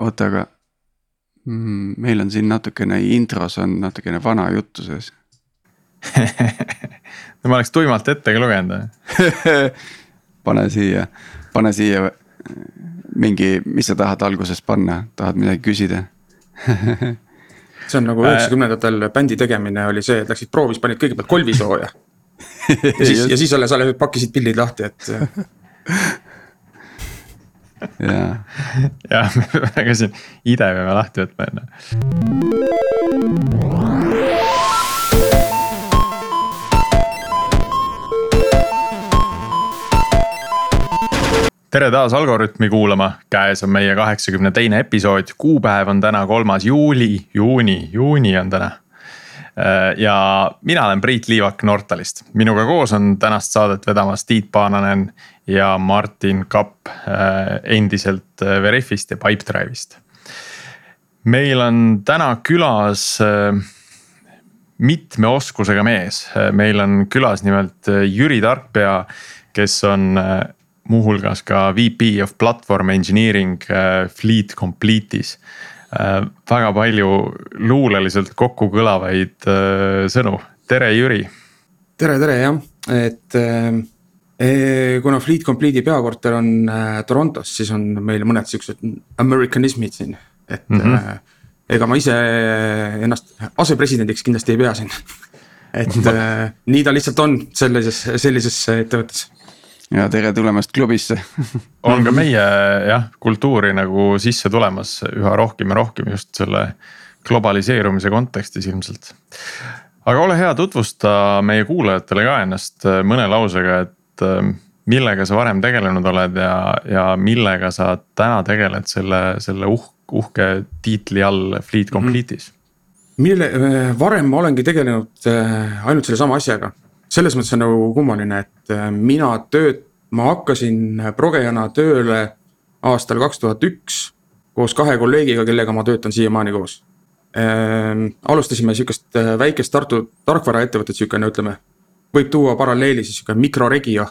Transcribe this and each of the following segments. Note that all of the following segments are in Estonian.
oota, aga mm, meil on siin natukene intros on natukene vana juttu sees. No ma oleks tuimalt ette ka lugenud pane siia, pane siia mingi, mis sa tahad alguses panna, tahad midagi küsida? See on nagu üheksakümnendatel bändi tegemine oli see, et läksid proovis, panid kõigepealt kolvi sooja. ja siis, ja siis alles, alles pakkisid pillid lahti, et jah, me peame ka siin ide peame lahti võtma enne. tere taas Algorütmi kuulama, käes on meie kaheksakümne teine episood, kuupäev on täna kolmas juuli, juuni, juuni on täna ja mina olen Priit Liivak Nortalist, minuga koos on tänast saadet vedamas Tiit Paananen ja Martin Kapp äh, endiselt äh, Veriffist ja Pipedrive'ist. meil on täna külas mitme oskusega mees, meil on külas nimelt Jüri Tarkpea, kes on muuhulgas ka VP of Platform Engineering Fleet Complete'is Äh, väga palju luuleliselt kokku kõlavaid äh, sõnu, tere Jüri. tere, tere jah, et äh, eh, kuna Fleet Complete'i peakorter on Torontos, siis on meil mõned siuksed Americanismid siin, et mm. -hmm. ega ma ise ennast asepresidendiks kindlasti ei pea siin et nii ta lihtsalt on sellises, sellises ettevõttes ja tere tulemast klubisse on ka meie jah, kultuuri nagu sisse tulemas üha rohkem ja rohkem just selle globaliseerumise kontekstis ilmselt. aga ole hea, tutvusta meie kuulajatele ka ennast mõne lausega, et ähm, millega sa varem tegelenud oled ja, ja millega sa täna tegeled selle, selle uhke, uhke tiitli all Fleet Complete'is mm.? mille, äh, varem ma olengi tegelenud äh, ainult sellesama asjaga selles mõttes on nagu kummaline, et äh, mina tööd, ma hakkasin progejana tööle aastal kaks tuhat üks koos kahe kolleegiga, kellega ma töötan siiamaani koos ähm,. alustasime sihukest äh, väikest Tartu tarkvaraettevõtet, sihukene ütleme, võib tuua paralleeli siis sihuke mikroregio.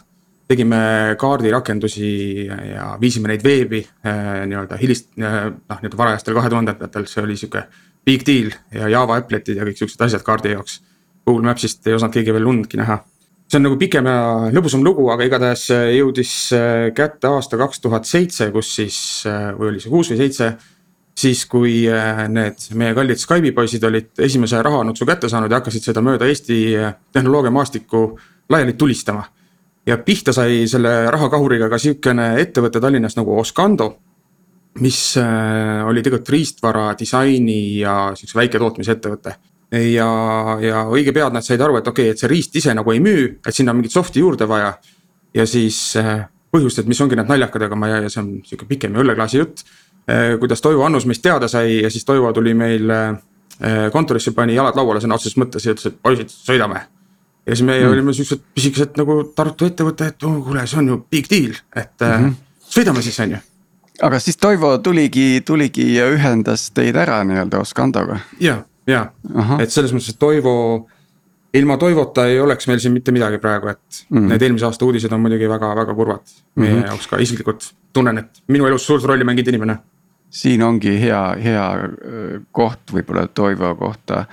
tegime kaardirakendusi ja viisime neid veebi äh, nii-öelda hilist äh,, noh nii-öelda varajastel kahe tuhandendatel, see oli sihuke big deal ja Java applet'id ja kõik siuksed asjad kaardi jaoks Google Maps'ist ei osanud keegi veel lundki näha. see on nagu pikem ja lõbusam lugu, aga igatahes jõudis äh, kätte aasta kaks tuhat seitse, kus siis, äh, või oli see kuus või seitse. siis, kui äh, need meie kallid Skype'i poisid olid esimese rahanutsu kätte saanud ja hakkasid seda mööda Eesti tehnoloogiamaastikku laiali tulistama. ja pihta sai selle rahakahuriga ka sihukene ettevõte Tallinnas nagu Oscando mis oli tegelikult riistvara disaini ja sihukese väiketootmisettevõte ja, ja õige pea nad said aru, et okei okay,, et see riist ise nagu ei müü, et sinna on mingit soft'i juurde vaja. ja siis äh, põhjused, mis ongi need naljakad, aga ma ei, see on sihuke pikem ja õlleklaasi jutt. Äh, kuidas Toivo Annus meist teada sai ja siis Toivo tuli meil äh, kontorisse, pani jalad lauale sõna otseses mõttes ja ütles, et poisid, sõidame. ja siis meie mm. olime siuksed pisikesed nagu Tartu ettevõte, et oh, kuule, see on ju big deal, et mm -hmm. sõidame siis, on ju aga siis Toivo tuligi, tuligi ja ühendas teid ära nii-öelda Oscandoga. ja, ja, et selles mõttes, et Toivo, ilma Toivota ei oleks meil siin mitte midagi praegu, et mm -hmm. need eelmise aasta uudised on muidugi väga-väga kurvad. meie mm -hmm. jaoks ka isiklikult tunnen, et minu elus suurt rolli mänginud inimene. siin ongi hea, hea äh, koht võib-olla Toivo kohta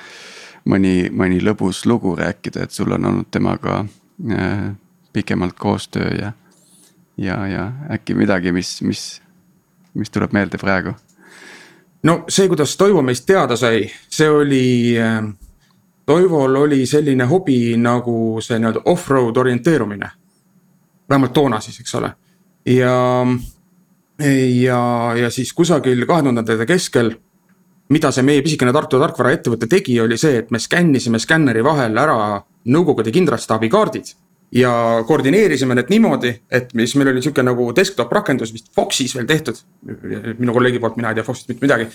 mõni, mõni lõbus lugu rääkida, et sul on olnud temaga äh, pikemalt koostöö ja. ja, ja äkki midagi, mis, mis, mis tuleb meelde praegu no see, kuidas Toivo meist teada sai, see oli äh,. Toivol oli selline hobi nagu see nii-öelda off-road orienteerumine. vähemalt toona siis, eks ole. ja, ja, ja siis kusagil kahe tuhandendate keskel. mida see meie pisikene Tartu tarkvaraettevõte tegi, oli see, et me skännisime skänneri vahel ära Nõukogude kindralstaabi kaardid ja koordineerisime need niimoodi, et mis meil oli sihuke nagu desktop rakendus vist Foxis veel tehtud. minu kolleegi poolt, mina ei tea Foxist mitte midagi.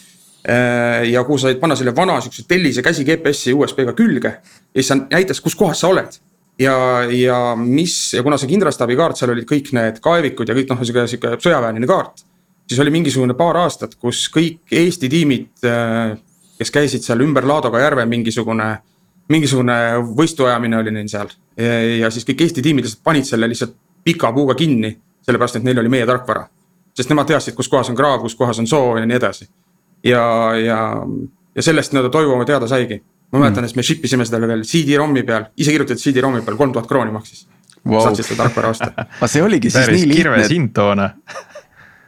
Äh, ja kuhu said panna selle vana siukse tellise käsi GPS-i USB-ga külge ja siis näitas, kus kohas sa oled. ja, ja mis ja kuna see kindralstaabi kaart, seal olid kõik need kaevikud ja kõik noh, sihuke, sihuke sõjaväeline kaart. siis oli mingisugune paar aastat, kus kõik Eesti tiimid, äh, kes käisid seal ümber Laadoga järve mingisugune mingisugune võistluajamine oli neil seal ja siis kõik Eesti tiimid lihtsalt panid selle lihtsalt pika puuga kinni, sellepärast et neil oli meie tarkvara. sest nemad teadsid, kus kohas on kraav, kus kohas on soo ja nii edasi. ja, ja, ja sellest nii-öelda toimuma teada saigi. ma mäletan, et me ship isime seda veel CD-ROM-i peal, ise kirjutatud CD-ROM-i peal, kolm tuhat krooni maksis wow.. saad siis seda tarkvara osta aga see oligi siis päris nii kirves lihtne, hind toona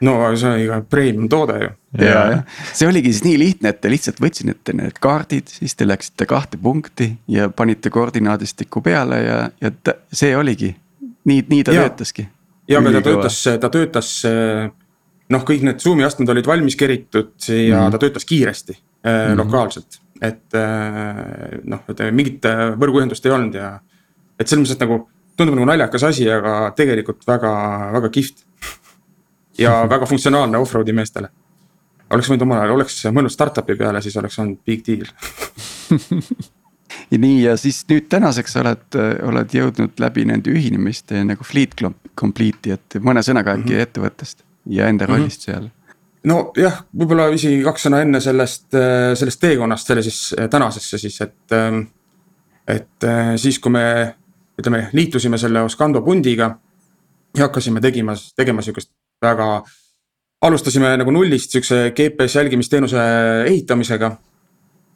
no see oli ka premium toode ju. ja, ja see oligi siis nii lihtne, et te lihtsalt võtsite need kaardid, siis te läksite kahte punkti ja panite koordinaadistiku peale ja, ja ta, see oligi. nii, nii ta Ja. töötaski. ja aga ta töötas, ta töötas noh, kõik need Zoom'i astmed olid valmis keritud ja mm. ta töötas kiiresti mm -hmm. lokaalselt. et äh, noh, ütleme mingit äh, võrguühendust ei olnud ja et selles mõttes, et nagu tundub nagu naljakas asi, aga tegelikult väga, väga kihvt. Ja väga funktsionaalne off-road'i meestele. oleks võinud omal ajal, oleks mõelnud startup'i peale, siis oleks olnud big deal. ja nii ja siis nüüd tänaseks oled, oled jõudnud läbi nende ühinemiste nagu fleet complete'i, et mõne sõnaga äkki mm -hmm. ettevõttest ja enda rollist mm -hmm. seal. nojah, võib-olla isegi kaks sõna enne sellest, sellest teekonnast selle siis äh, tänasesse siis, et. et äh, siis, kui me ütleme, liitusime selle Oskando pundiga. ja hakkasime tegema, tegema sihukest väga, alustasime nagu nullist sihukese GPS jälgimisteenuse ehitamisega.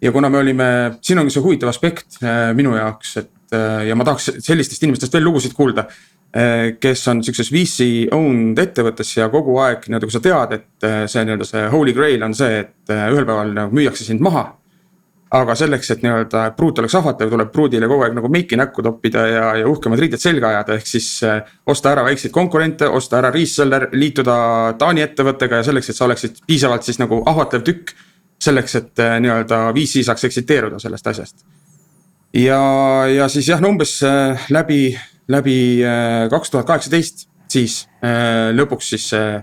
ja kuna me olime, siin ongi see huvitav aspekt äh, minu jaoks, et äh, ja ma tahaks sellistest inimestest veel lugusid kuulda äh, kes on sihukeses VC owned ettevõttes ja kogu aeg nii-öelda, kui sa tead, et see nii-öelda see holy grail on see, et ühel päeval nagu müüakse sind maha. Aga selleks, et nii-öelda pruut oleks ahvatlev, tuleb pruudile kogu aeg nagu meiki näkku toppida ja, ja uhkemad riided selga ajada, ehk siis äh, osta ära väikseid konkurente, osta ära reseller, liituda Taani ettevõttega ja selleks, et sa oleksid piisavalt siis nagu ahvatlev tükk. selleks, et äh, nii-öelda VC saaks eksiteeruda sellest asjast. ja, ja siis jah, no umbes äh, läbi läbi kaks tuhat kaheksateist, siis äh, lõpuks siis see,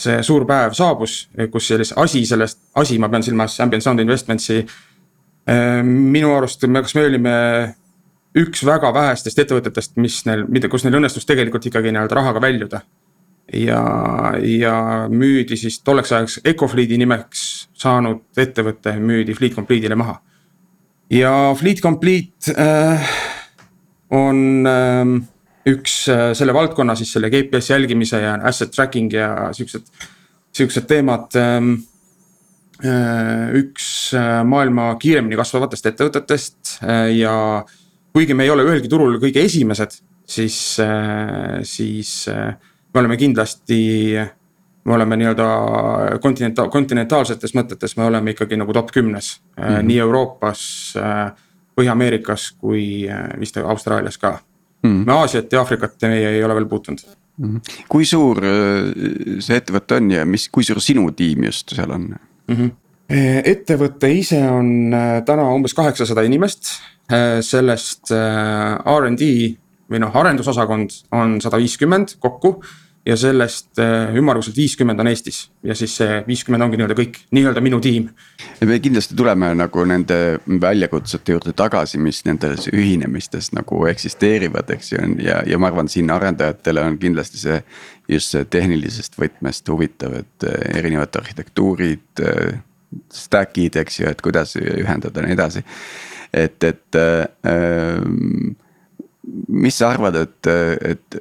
see suur päev saabus, kus sellise asi sellest, asi, ma pean silmas Ambient Sound Investments'i. Minu arust, kas me olime üks väga vähestest ettevõtetest, mis neil, mida, kus neil õnnestus tegelikult ikkagi nii-öelda rahaga väljuda. ja, ja müüdi siis tolleks ajaks Ecofleet'i nimeks saanud ettevõte müüdi Fleet Complete'ile maha. ja Fleet Complete äh, on ähm, üks äh, selle valdkonna siis selle GPS jälgimise ja asset tracking ja siuksed, siuksed teemad. Äh, üks äh, maailma kiiremini kasvavatest ettevõtetest äh, ja kuigi me ei ole ühelgi turul kõige esimesed, siis äh,, siis äh, me oleme kindlasti me oleme nii-öelda kontinenta-, kontinentaalsetes mõtetes, me oleme ikkagi nagu top kümnes mm -hmm. nii Euroopas äh,, Põhja-Ameerikas kui äh, vist Austraalias ka mm.. me Aasiat ja Aafrikat meie ei ole veel puutunud mm. -hmm. kui suur äh, see ettevõte on ja mis, kui suur sinu tiim just seal on mm? -hmm. ettevõte ise on äh, täna umbes kaheksasada inimest, sellest RD või noh, arendusosakond on sada viiskümmend kokku ja sellest ümmarguselt viiskümmend on Eestis ja siis see viiskümmend ongi nii-öelda kõik, nii-öelda minu tiim. me kindlasti tuleme nagu nende väljakutsete juurde tagasi, mis nendes ühinemistes nagu eksisteerivad, eks ju, ja, ja ma arvan, siin arendajatele on kindlasti see. Just see tehnilisest võtmest huvitav, et erinevad arhitektuurid, stack'id, eks ju, et kuidas ühendada ja nii edasi. et, et äh, mis sa arvad, et, et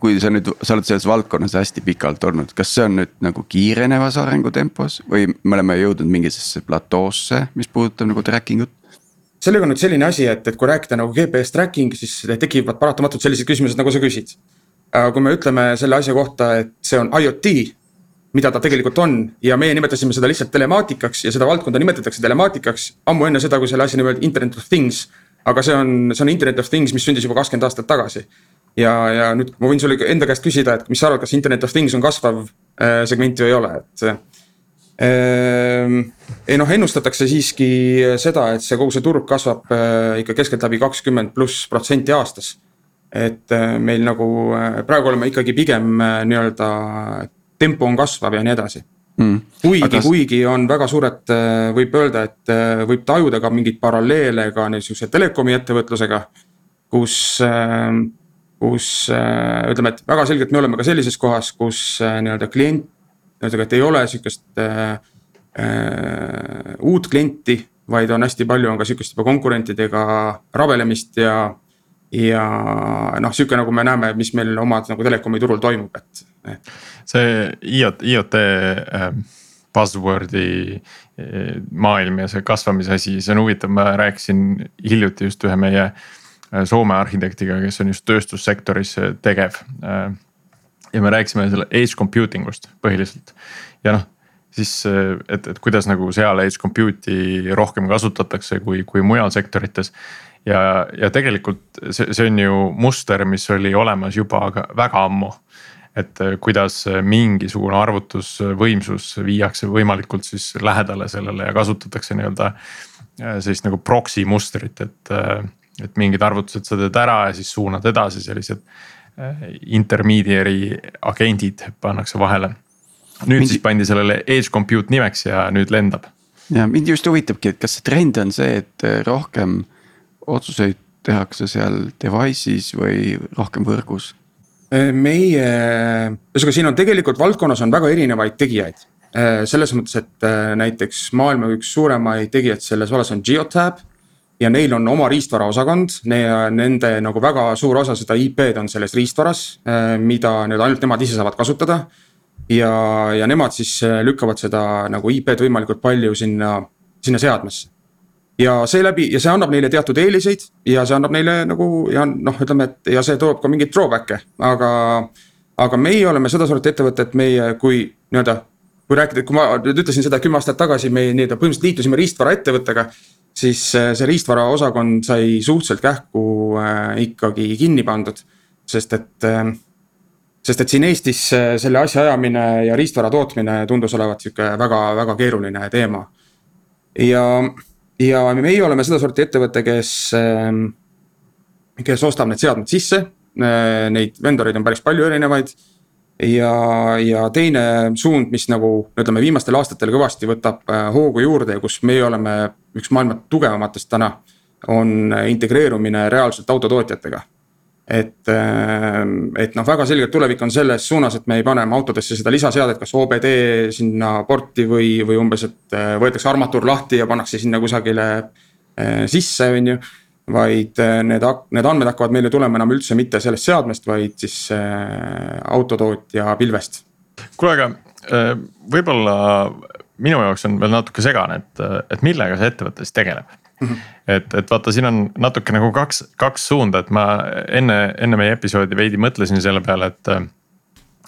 kui sa nüüd, sa oled selles valdkonnas hästi pikalt olnud, kas see on nüüd nagu kiirenevas arengutempos või me oleme jõudnud mingisugusesse platoosse, mis puudutab nagu tracking ut? sellega on nüüd selline asi, et, et kui rääkida nagu GPS tracking, siis tekivad paratamatult sellised küsimused, nagu sa küsid. Kui me ütleme selle asja kohta, et see on IoT, mida ta tegelikult on ja meie nimetasime seda lihtsalt telemaatikaks ja seda valdkonda nimetatakse telemaatikaks ammu enne seda, kui selle asja nimi oli internet of things aga see on, see on internet of things, mis sündis juba kakskümmend aastat tagasi. ja, ja nüüd ma võin sulle enda käest küsida, et mis sa arvad, kas internet of things on kasvav äh, segment või ei ole, et äh,. ei noh, ennustatakse siiski seda, et see kogu see turg kasvab äh, ikka keskeltläbi kakskümmend pluss protsenti aastas. Et äh, meil nagu äh, praegu oleme ikkagi pigem äh, nii-öelda tempo on kasvav ja nii edasi mm.. kuigi Aga..., kuigi on väga suured, võib öelda, et võib tajuda ka mingeid paralleele ka niisuguse telekomi ettevõtlusega. kus, kus ütleme, et väga selgelt me oleme ka sellises kohas, kus nii-öelda klient, ühesõnaga, et ei ole sihukest äh, uut klienti. vaid on hästi palju on ka sihukest juba konkurentidega rabelemist ja, ja noh, sihuke nagu me näeme, mis meil omad nagu telekomi turul toimub, et, see IoT, IoT äh, buzzword'i äh, maailm ja see kasvamise asi, see on huvitav, ma rääkisin hiljuti just ühe meie äh, Soome arhitektiga, kes on just tööstussektoris tegev. ja me rääkisime selle edge computing ust põhiliselt ja noh siis et, et kuidas nagu seal edge compute'i rohkem kasutatakse kui, kui mujal sektorites. Ja, ja tegelikult see, see on ju muster, mis oli olemas juba väga ammu. et kuidas mingisugune arvutusvõimsus viiakse võimalikult siis lähedale sellele ja kasutatakse nii-öelda äh, sellist nagu proxy mustrit, et, äh, et mingid arvutused sa teed ära ja siis suunad edasi sellised äh, intermediary'i agendid pannakse vahele nüüd mind... siis pandi sellele edge compute nimeks ja nüüd lendab. ja mind just huvitabki, et kas see trend on see, et äh, rohkem otsuseid tehakse seal device'is või rohkem võrgus? Äh, meie, ühesõnaga siin on tegelikult valdkonnas on väga erinevaid tegijaid. Äh, selles mõttes, et näiteks maailma üks suuremaid tegijaid selles vallas on Geotab ja neil on oma riistvaraosakond, nende nagu väga suur osa seda IP-d on selles riistvaras, mida nüüd ainult nemad ise saavad kasutada ja, ja nemad siis äh, lükkavad seda nagu IP-d võimalikult palju sinna, sinna seadmesse. Ja seeläbi ja see annab neile teatud eeliseid ja see annab neile nagu ja noh, ütleme, et ja see toob ka mingeid drawback'e, aga. aga meie oleme sedasorti ettevõte, et meie, kui nii-öelda, kui rääkida, kui ma nüüd ütlesin seda kümme aastat tagasi, me nii-öelda põhimõtteliselt liitusime riistvaraettevõttega siis äh, see riistvara osakond sai suhteliselt kähku äh, ikkagi kinni pandud, sest et äh, sest et siin Eestis selle asja ajamine ja riistvara tootmine tundus olevat sihuke väga-väga keeruline teema. ja, ja meie oleme sedasorti ettevõte, kes, ähm, kes ostab need seadmed sisse. Neid vendoreid on päris palju erinevaid. ja, ja teine suund, mis nagu ütleme, viimastel aastatel kõvasti võtab äh, hoogu juurde ja kus meie oleme üks maailma tugevamatest täna. on integreerumine reaalselt autotootjatega et, ähm, et noh, väga selgelt tulevik on selles suunas, et me ei pane autodesse seda lisaseadet, kas OBD sinna porti või, või umbes, et äh, võetakse armatuur lahti ja pannakse sinna kusagile äh, sisse, on ju. vaid äh, need, need andmed hakkavad meile tulema enam üldse mitte sellest seadmest, vaid siis autotootja pilvest. kuule, aga võib-olla minu jaoks on veel natuke segane, et, et millega see ettevõte siis tegeleb Mm -hmm. et, et vaata, siin on natuke nagu kaks, kaks suunda, et ma enne, enne meie episoodi veidi mõtlesin selle peale, et.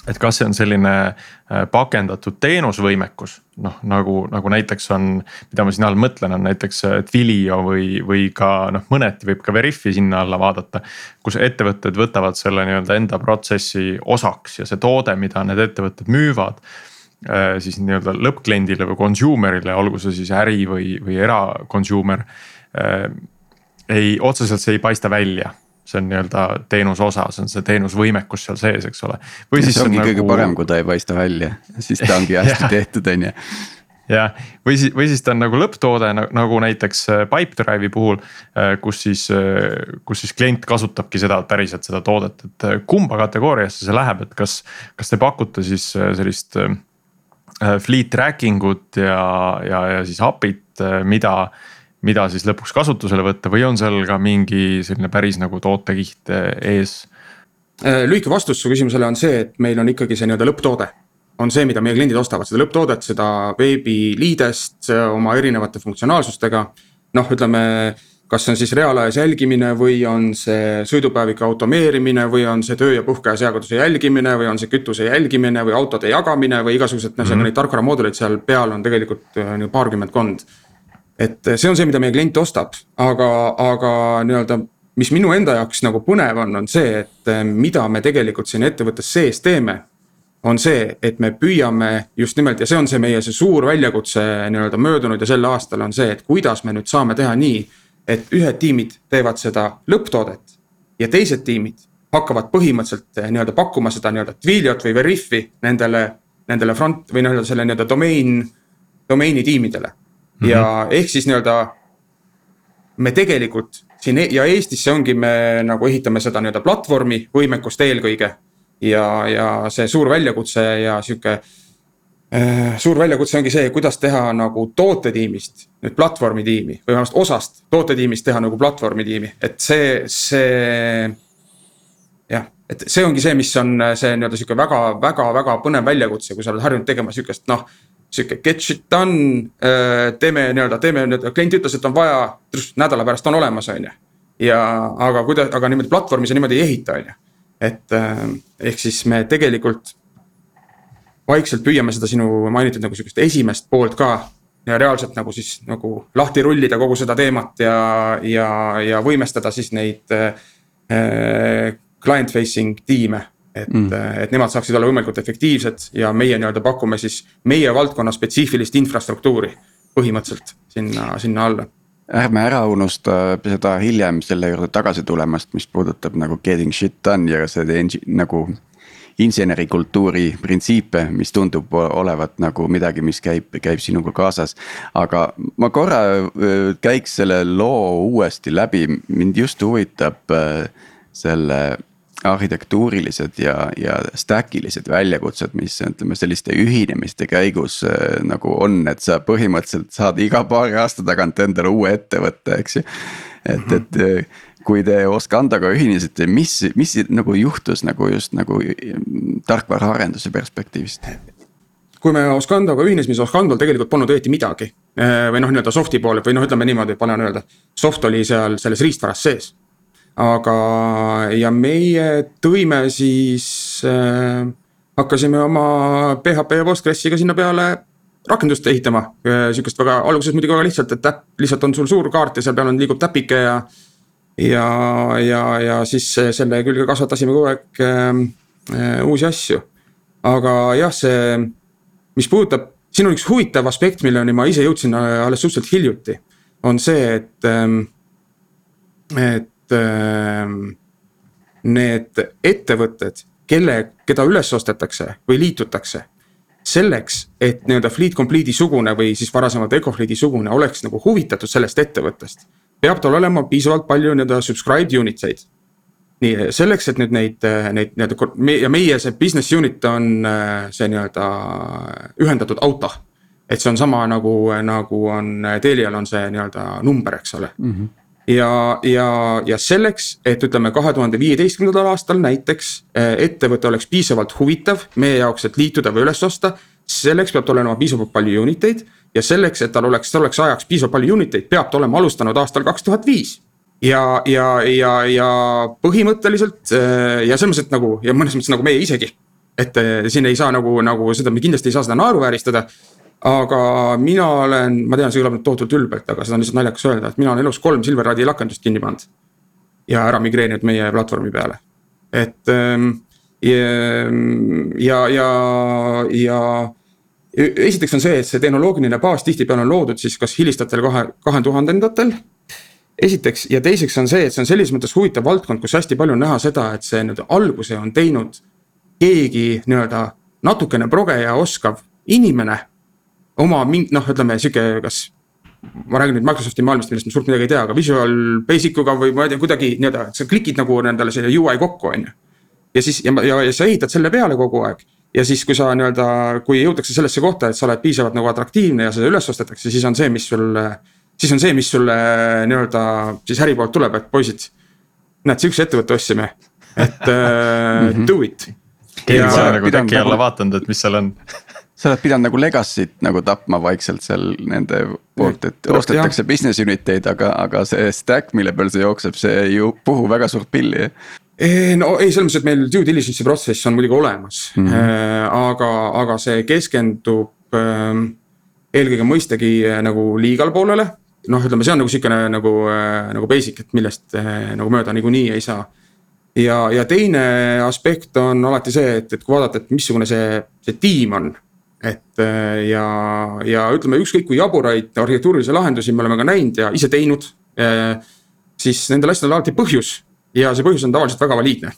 et kas see on selline äh, pakendatud teenusvõimekus, noh nagu, nagu näiteks on, mida ma siin all mõtlen, on näiteks Twilio või, või ka noh, mõneti võib ka Veriffi sinna alla vaadata. kus ettevõtted võtavad selle nii-öelda enda protsessi osaks ja see toode, mida need ettevõtted müüvad Äh, siis nii-öelda lõppkliendile või consumer'ile, olgu see siis äri või, või era-consumer. Äh, ei, otseselt see ei paista välja, see on nii-öelda teenuse osa, see on see teenusvõimekus seal sees, eks ole. või siis. see ongi nagu... kõige parem, kui ta ei paista välja, siis ta ongi hästi tehtud, on ju jah, või siis, või siis ta on nagu lõpptoode nagu näiteks äh, Pipedrive'i puhul, kus siis, kus siis klient kasutabki seda päriselt seda toodet, et kumba kategooriasse see läheb, et kas, kas te pakute siis sellist Äh, fleet tracking ut ja, ja, ja siis API-t, äh, mida, mida siis lõpuks kasutusele võtta või on seal ka mingi selline päris nagu tootekiht äh, ees? lühike vastus su küsimusele on see, et meil on ikkagi see nii-öelda lõpptoode. on see, mida meie kliendid ostavad, seda lõpptoodet, seda veebiliidest oma erinevate funktsionaalsustega. noh, ütleme kas see on siis reaalajas jälgimine või on see sõidupäeviku automeerimine või on see töö ja puhkeaja seaduse jälgimine või on see kütuse jälgimine või autode jagamine või igasugused mm -hmm. neid tarkvaramooduleid seal peal on tegelikult äh, paarkümmend kond. et äh, see on see, mida meie klient ostab, aga, aga nii-öelda, mis minu enda jaoks nagu põnev on, on see, et äh, mida me tegelikult siin ettevõttes sees teeme on see, et me püüame just nimelt ja see on see meie see suur väljakutse nii-öelda möödunud ja sel aastal on see, et kuidas me nüüd saame teha nii et ühed tiimid teevad seda lõpptoodet ja teised tiimid hakkavad põhimõtteliselt eh, nii-öelda pakkuma seda nii-öelda Twiliot või Veriffi nendele, nendele front või nii-öelda selle nii-öelda domain, domeini tiimidele mm. -hmm. ja ehk siis nii-öelda me tegelikult siin e-, ja Eestisse ongi, me nagu ehitame seda nii-öelda platvormi võimekust eelkõige. ja, ja see suur väljakutse ja sihuke suur väljakutse ongi see, kuidas teha nagu tootetiimist nüüd platvormi tiimi või vähemalt osast tootetiimist teha nagu platvormi tiimi, et see, see. jah, et see ongi see, mis on see nii-öelda sihuke väga, väga, väga põnev väljakutse, kui sa oled harjunud tegema sihukest noh. sihuke get shit done, teeme nii-öelda, teeme nii-öelda, klient ütles, et on vaja, nädala pärast on olemas, on ju. ja aga kuidas, aga niimoodi platvormi sa niimoodi ei ehita, on ju. et ehk siis me tegelikult vaikselt püüame seda sinu mainitud nagu sihukest esimest poolt ka. ja reaalselt nagu siis nagu lahti rullida kogu seda teemat ja, ja, ja võimestada siis neid äh, client facing tiime. et mm., et nemad saaksid olla võimalikult efektiivsed ja meie nii-öelda pakume siis meie valdkonna spetsiifilist infrastruktuuri põhimõtteliselt sinna, sinna alla ärme ära unusta seda hiljem selle juurde tagasi tulemast, mis puudutab nagu getting shit done ja see nagu insenerikultuuri printsiipe, mis tundub olevat nagu midagi, mis käib, käib sinuga kaasas. aga ma korra käiks selle loo uuesti läbi, mind just huvitab selle arhitektuurilised ja, ja stack ilised väljakutsed, mis ütleme selliste ühinemiste käigus nagu on, et sa põhimõtteliselt saad iga paari aasta tagant endale uue ettevõtte, eks ju. et, et kui te Oskandoga ühinesite, mis, mis nagu juhtus nagu just nagu tarkvaraarenduse perspektiivist? kui me Oskandoga ühinesime, siis Oskandol tegelikult polnud õieti midagi. Või noh, nii-öelda soft'i poole või noh, ütleme niimoodi, panen öelda, soft oli seal selles riistvaras sees. aga, ja meie tõime siis äh,, hakkasime oma PHP ja Postgressiga sinna peale rakendust ehitama. Eh, sihukest väga, alguses muidugi väga lihtsalt, et äpp lihtsalt on sul suur kaart ja seal peal on, liigub täpike ja ja, ja, ja siis selle külge kasvatasime kogu aeg äh, uusi asju. aga jah, see, mis puudutab, siin on üks huvitav aspekt, milleni ma ise jõudsin äh, alles suhteliselt hiljuti. on see, et ähm,, et ähm, need ettevõtted, kelle, keda üles ostetakse või liitutakse selleks, et nii-öelda Fleet Complete'i sugune või siis varasemalt Ecofleet'i sugune oleks nagu huvitatud sellest ettevõttest peab tal olema piisavalt palju nii-öelda subscribed unit eid. nii selleks, et nüüd neid, neid nii-öelda ja meie see business unit on see nii-öelda ühendatud auto. et see on sama nagu, nagu on Telial on see nii-öelda number, eks ole mm. -hmm ja, ja, ja selleks, et ütleme kahe tuhande viieteistkümnendal aastal näiteks ettevõte oleks piisavalt huvitav meie jaoks, et liituda või üles osta. selleks peab tal olema piisavalt palju unit eid ja selleks, et tal oleks selleks ajaks piisavalt palju unit eid, peab ta olema alustanud aastal kaks tuhat viis. ja, ja, ja, ja põhimõtteliselt äh, ja selles mõttes, et nagu ja mõnes mõttes nagu meie isegi. et äh, siin ei saa nagu, nagu seda, me kindlasti ei saa seda naeruvääristada. aga mina olen, ma tean, see kõlab nüüd tohutult ülbelt, aga seda on lihtsalt naljakas öelda, et mina olen elus kolm Silveradi rakendust kinni pannud. ja ära migreerinud meie platvormi peale, et ähm, ja, ja, ja, ja esiteks on see, et see tehnoloogiline baas tihtipeale on loodud siis kas hilistatel kahe, kahe tuhandendatel. esiteks ja teiseks on see, et see on selles mõttes huvitav valdkond, kus hästi palju on näha seda, et see nii-öelda alguse on teinud keegi nii-öelda natukene progeja oskav inimene. oma mingi noh, ütleme sihuke, kas ma räägin nüüd Microsofti maailmast, millest ma suurt midagi ei tea, aga Visual Basic uga või ma ei tea, kuidagi nii-öelda, sa klikid nagu nendele selle UI kokku, on ju. ja siis ja, ja, ja sa ehitad selle peale kogu aeg ja siis, kui sa nii-öelda, kui jõutakse sellesse kohta, et sa oled piisavalt nagu atraktiivne ja seda üles ostetakse, siis on see, mis sul. siis on see, mis sulle nii-öelda siis äri poolt tuleb, et poisid. näed, sihukese ettevõtte ostsime, et uh, do it. keegi sa nagu teki alla nagu... vaadanud, et mis seal on sa oled pidanud nagu legacy't nagu tapma vaikselt seal nende poolt, et ostetakse business unit eid, aga, aga see stack, mille peal see jookseb, see ei ju puhu väga suurt pilli no ei, selles mõttes, et meil due diligence'i protsess on muidugi olemas mm, -hmm. aga, aga see keskendub äh, eelkõige mõistagi äh, nagu legal poolele. noh, ütleme, see on nagu sihukene nagu nagu basic, et millest nagu mööda niikuinii ei saa. ja, ja teine aspekt on alati see, et, et kui vaadata, et missugune see, see tiim on. et ja, ja ütleme, ükskõik kui jaburaid arhitektuurilisi lahendusi me oleme ka näinud ja ise teinud siis nendel asjadel on alati põhjus ja see põhjus on tavaliselt väga valiidne,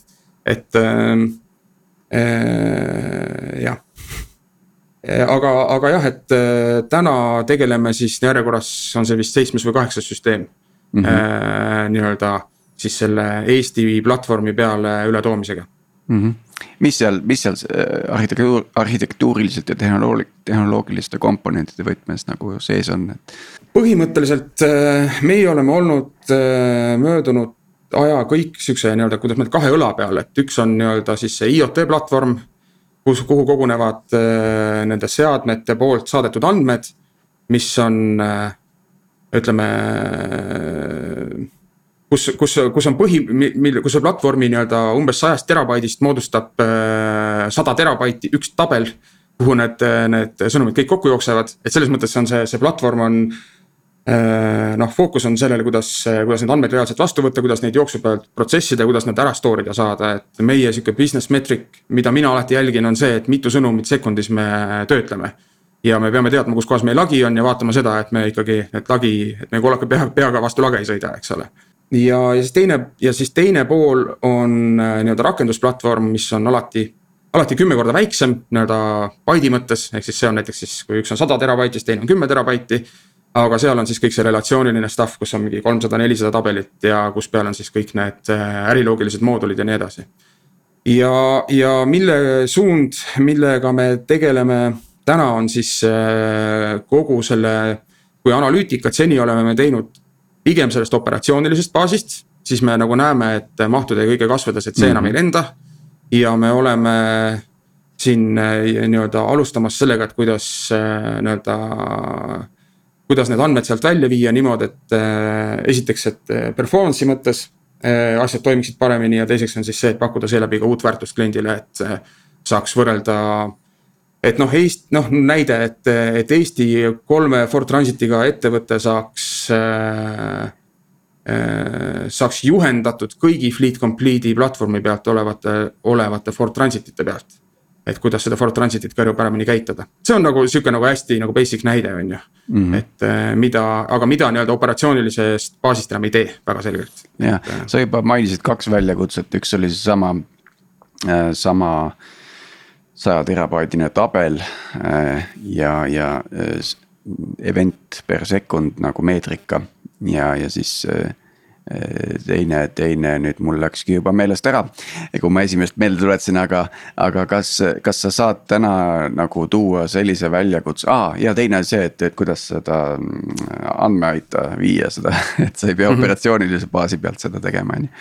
et äh, äh, jah aga, aga jah, et äh, täna tegeleme siis järjekorras on see vist seitsmes või kaheksas süsteem mm -hmm. äh, nii-öelda siis selle Eesti platvormi peale ületoomisega mm. -hmm mis seal, mis seal arhitektuur, arhitektuuriliselt ja tehnoloogi-, tehnoloogiliste komponentide võtmes nagu sees on, et? põhimõtteliselt meie oleme olnud möödunud aja kõik siukse nii-öelda, kuidas ma ütlen, kahe õla peal, et üks on nii-öelda siis see IoT platvorm. kus, kuhu kogunevad äh, nende seadmete poolt saadetud andmed, mis on äh, ütleme äh, kus, kus, kus on põhi, mille, kus see platvormi nii-öelda umbes sajast terabaidist moodustab sada terabaiti üks tabel. kuhu need, need sõnumid kõik kokku jooksevad, et selles mõttes on see, see platvorm on Äh, noh, fookus on sellele, kuidas, kuidas neid andmeid reaalselt vastu võtta, kuidas neid jooksu pealt protsessida kuidas nad ära store ida saada, et meie sihuke business metric, mida mina alati jälgin, on see, et mitu sõnumit sekundis me töötleme. ja me peame teadma, kus kohas meil lagi on ja vaatama seda, et me ikkagi, et lagi, et me kogu pea, peaga vastu lage ei sõida, eks ole. ja, ja siis teine ja siis teine pool on äh, nii-öelda rakendusplatvorm, mis on alati alati kümme korda väiksem nii-öelda baidi mõttes, ehk siis see on näiteks siis, kui üks on sada terabaiti, siis teine on kümme terabaiti aga seal on siis kõik see relatsiooniline stuff, kus on mingi kolmsada, nelisada tabelit ja kus peal on siis kõik need äh, äriloogilised moodulid ja nii edasi. ja, ja mille suund, millega me tegeleme täna on siis äh, kogu selle, kui analüütikat seni oleme me teinud pigem sellest operatsioonilisest baasist, siis me nagu näeme, et mahtude kõige kasvades, et see mm -hmm. enam ei lenda. ja me oleme siin äh, nii-öelda alustamas sellega, et kuidas nii-öelda kuidas need andmed sealt välja viia niimoodi, et äh, esiteks, et äh, performance'i mõttes äh, asjad toimiksid paremini ja teiseks on siis see, et pakkuda seeläbi ka uut väärtust kliendile, et saaks võrrelda. et noh, Eest-, noh näide, et, et Eesti kolme Ford Transitiga ettevõte saaks äh,. saaks juhendatud kõigi Fleet Complete'i platvormi pealt olevate, olevate Ford Transitite pealt et kuidas seda Ford Transitit kõrju paremini käitada. see on nagu sihuke nagu hästi nagu basic näide, on ju mm. -hmm. et äh, mida, aga mida nii-öelda operatsioonilisest baasist enam ei tee väga selgelt. jah, äh, sa juba mainisid kaks väljakutset, üks oli seesama äh,, sama saja terabaidine tabel ja, ja event per sekund nagu meetrika ja, ja siis äh, teine, teine nüüd mul läkski juba meelest ära. kui ma esimest meelde tuletasin, aga, aga kas, kas sa saad täna nagu tuua sellise väljakutse, aa ja teine on see, et, et kuidas seda mm, andmeaita viia seda, et sa ei pea mm -hmm. operatsioonilise baasi pealt seda tegema, on ju.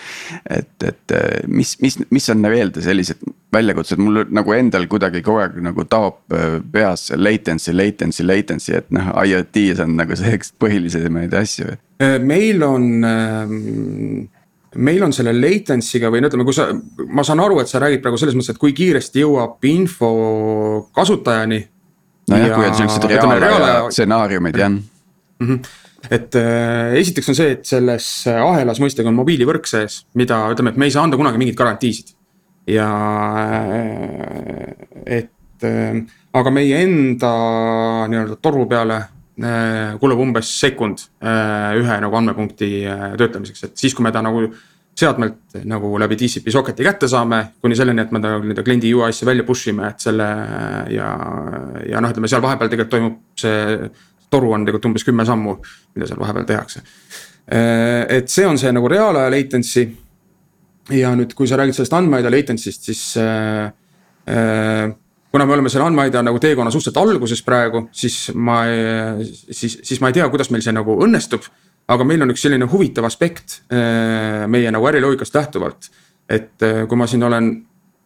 et, et mis, mis, mis on veel sellised väljakutsed, mul nagu endal kuidagi kogu aeg nagu taob äh, peas latency, latency, latency, et noh, IoT-s on nagu see üks põhilisemaid asju. Äh, meil on ähm meil on selle latency'ga või no ütleme, kui sa, ma saan aru, et sa räägid praegu selles mõttes, et kui kiiresti jõuab info kasutajani. nojah, kui on siuksed reaalaja stsenaariumid jah mm. -hmm. et äh, esiteks on see, et selles ahelas mõistagi on mobiilivõrk sees, mida ütleme, et me ei saa anda kunagi mingeid garantiisid ja et aga meie enda nii-öelda toru peale äh, kulub umbes sekund äh, ühe nagu andmepunkti äh, töötlemiseks, et siis, kui me ta nagu seadmelt nagu läbi TCP socket'i kätte saame, kuni selleni, et me ta nii-öelda kliendi UI-sse välja push ime, et selle ja, ja noh, ütleme seal vahepeal tegelikult toimub see toru on tegelikult umbes kümme sammu, mida seal vahepeal tehakse. et see on see nagu reaalaja latency ja nüüd, kui sa räägid sellest andmeaida latency'st, siis äh, äh, kuna me oleme selle andmeaida nagu teekonna suhteliselt alguses praegu, siis ma, siis, siis ma ei tea, kuidas meil see nagu õnnestub. aga meil on üks selline huvitav aspekt äh, meie nagu äriloogikast lähtuvalt. et äh, kui ma siin olen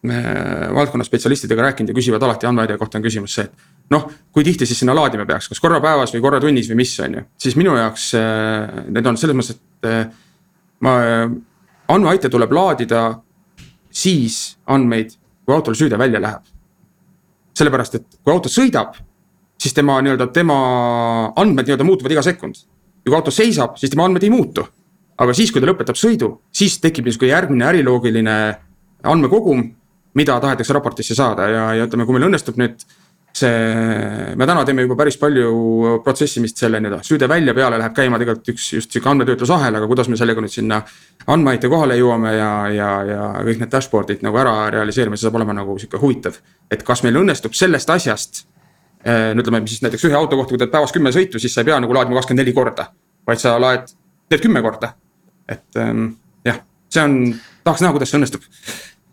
äh, valdkonna spetsialistidega rääkinud ja küsivad alati andmeaida kohta on küsimus see, et. noh, kui tihti siis sinna laadima peaks, kas korra päevas või korra tunnis või mis, on ju, siis minu jaoks need on selles mõttes, et ma andmeaite tuleb laadida siis andmeid, kui autol süüde välja läheb. Sellepärast, et kui auto sõidab, siis tema nii-öelda, tema andmed nii-öelda muutuvad iga sekund. ja kui auto seisab, siis tema andmed ei muutu. aga siis, kui ta lõpetab sõidu, siis tekib niisugune järgmine äriloogiline andmekogum, mida tahetakse raportisse saada ja, ja ütleme, kui meil õnnestub nüüd see, me täna teeme juba päris palju protsessimist selle nii-öelda süüde välja peale läheb käima tegelikult üks just sihuke andmetöötlusahel, aga kuidas me sellega nüüd sinna. andmeaite kohale jõuame ja, ja, ja kõik need dashboard'id nagu ära realiseerime, see saab olema nagu sihuke huvitav. et kas meil õnnestub sellest asjast. no ütleme siis näiteks ühe auto kohta, kui teed päevas kümme sõitu, siis sa ei pea nagu laadima kakskümmend neli korda. vaid sa laed, teed kümme korda. et ähm, jah, see on, tahaks näha, kuidas see õnnestub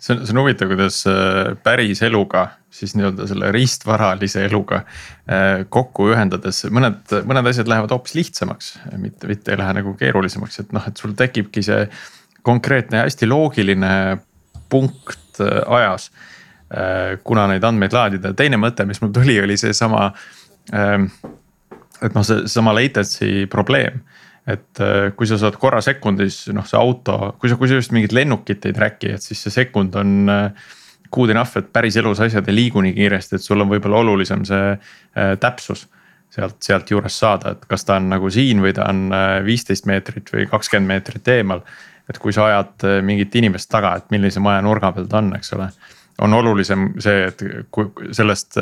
see on, see on huvitav, kuidas äh, päris eluga siis nii-öelda selle riistvaralise eluga äh, kokku ühendades mõned, mõned asjad lähevad hoopis lihtsamaks. mitte, mitte ei lähe nagu keerulisemaks, et noh, et sul tekibki see konkreetne hästi loogiline punkt äh, ajas. kuna neid andmeid laadida, teine mõte, mis mul tuli, oli seesama. Ähm, et noh, see seesama latency probleem et äh, kui sa saad korra sekundis, noh, see auto, kui sa, kui sa just mingit lennukit ei track'i, et siis see sekund on äh, good enough, et päriselus asjad ei liigu nii kiiresti, et sul on võib-olla olulisem see äh, täpsus. sealt, sealt juurest saada, et kas ta on nagu siin või ta on viisteist meetrit või kakskümmend meetrit eemal. et kui sa ajad mingit inimest taga, et millise maja nurga peal ta on, eks ole on olulisem see, et kui sellest,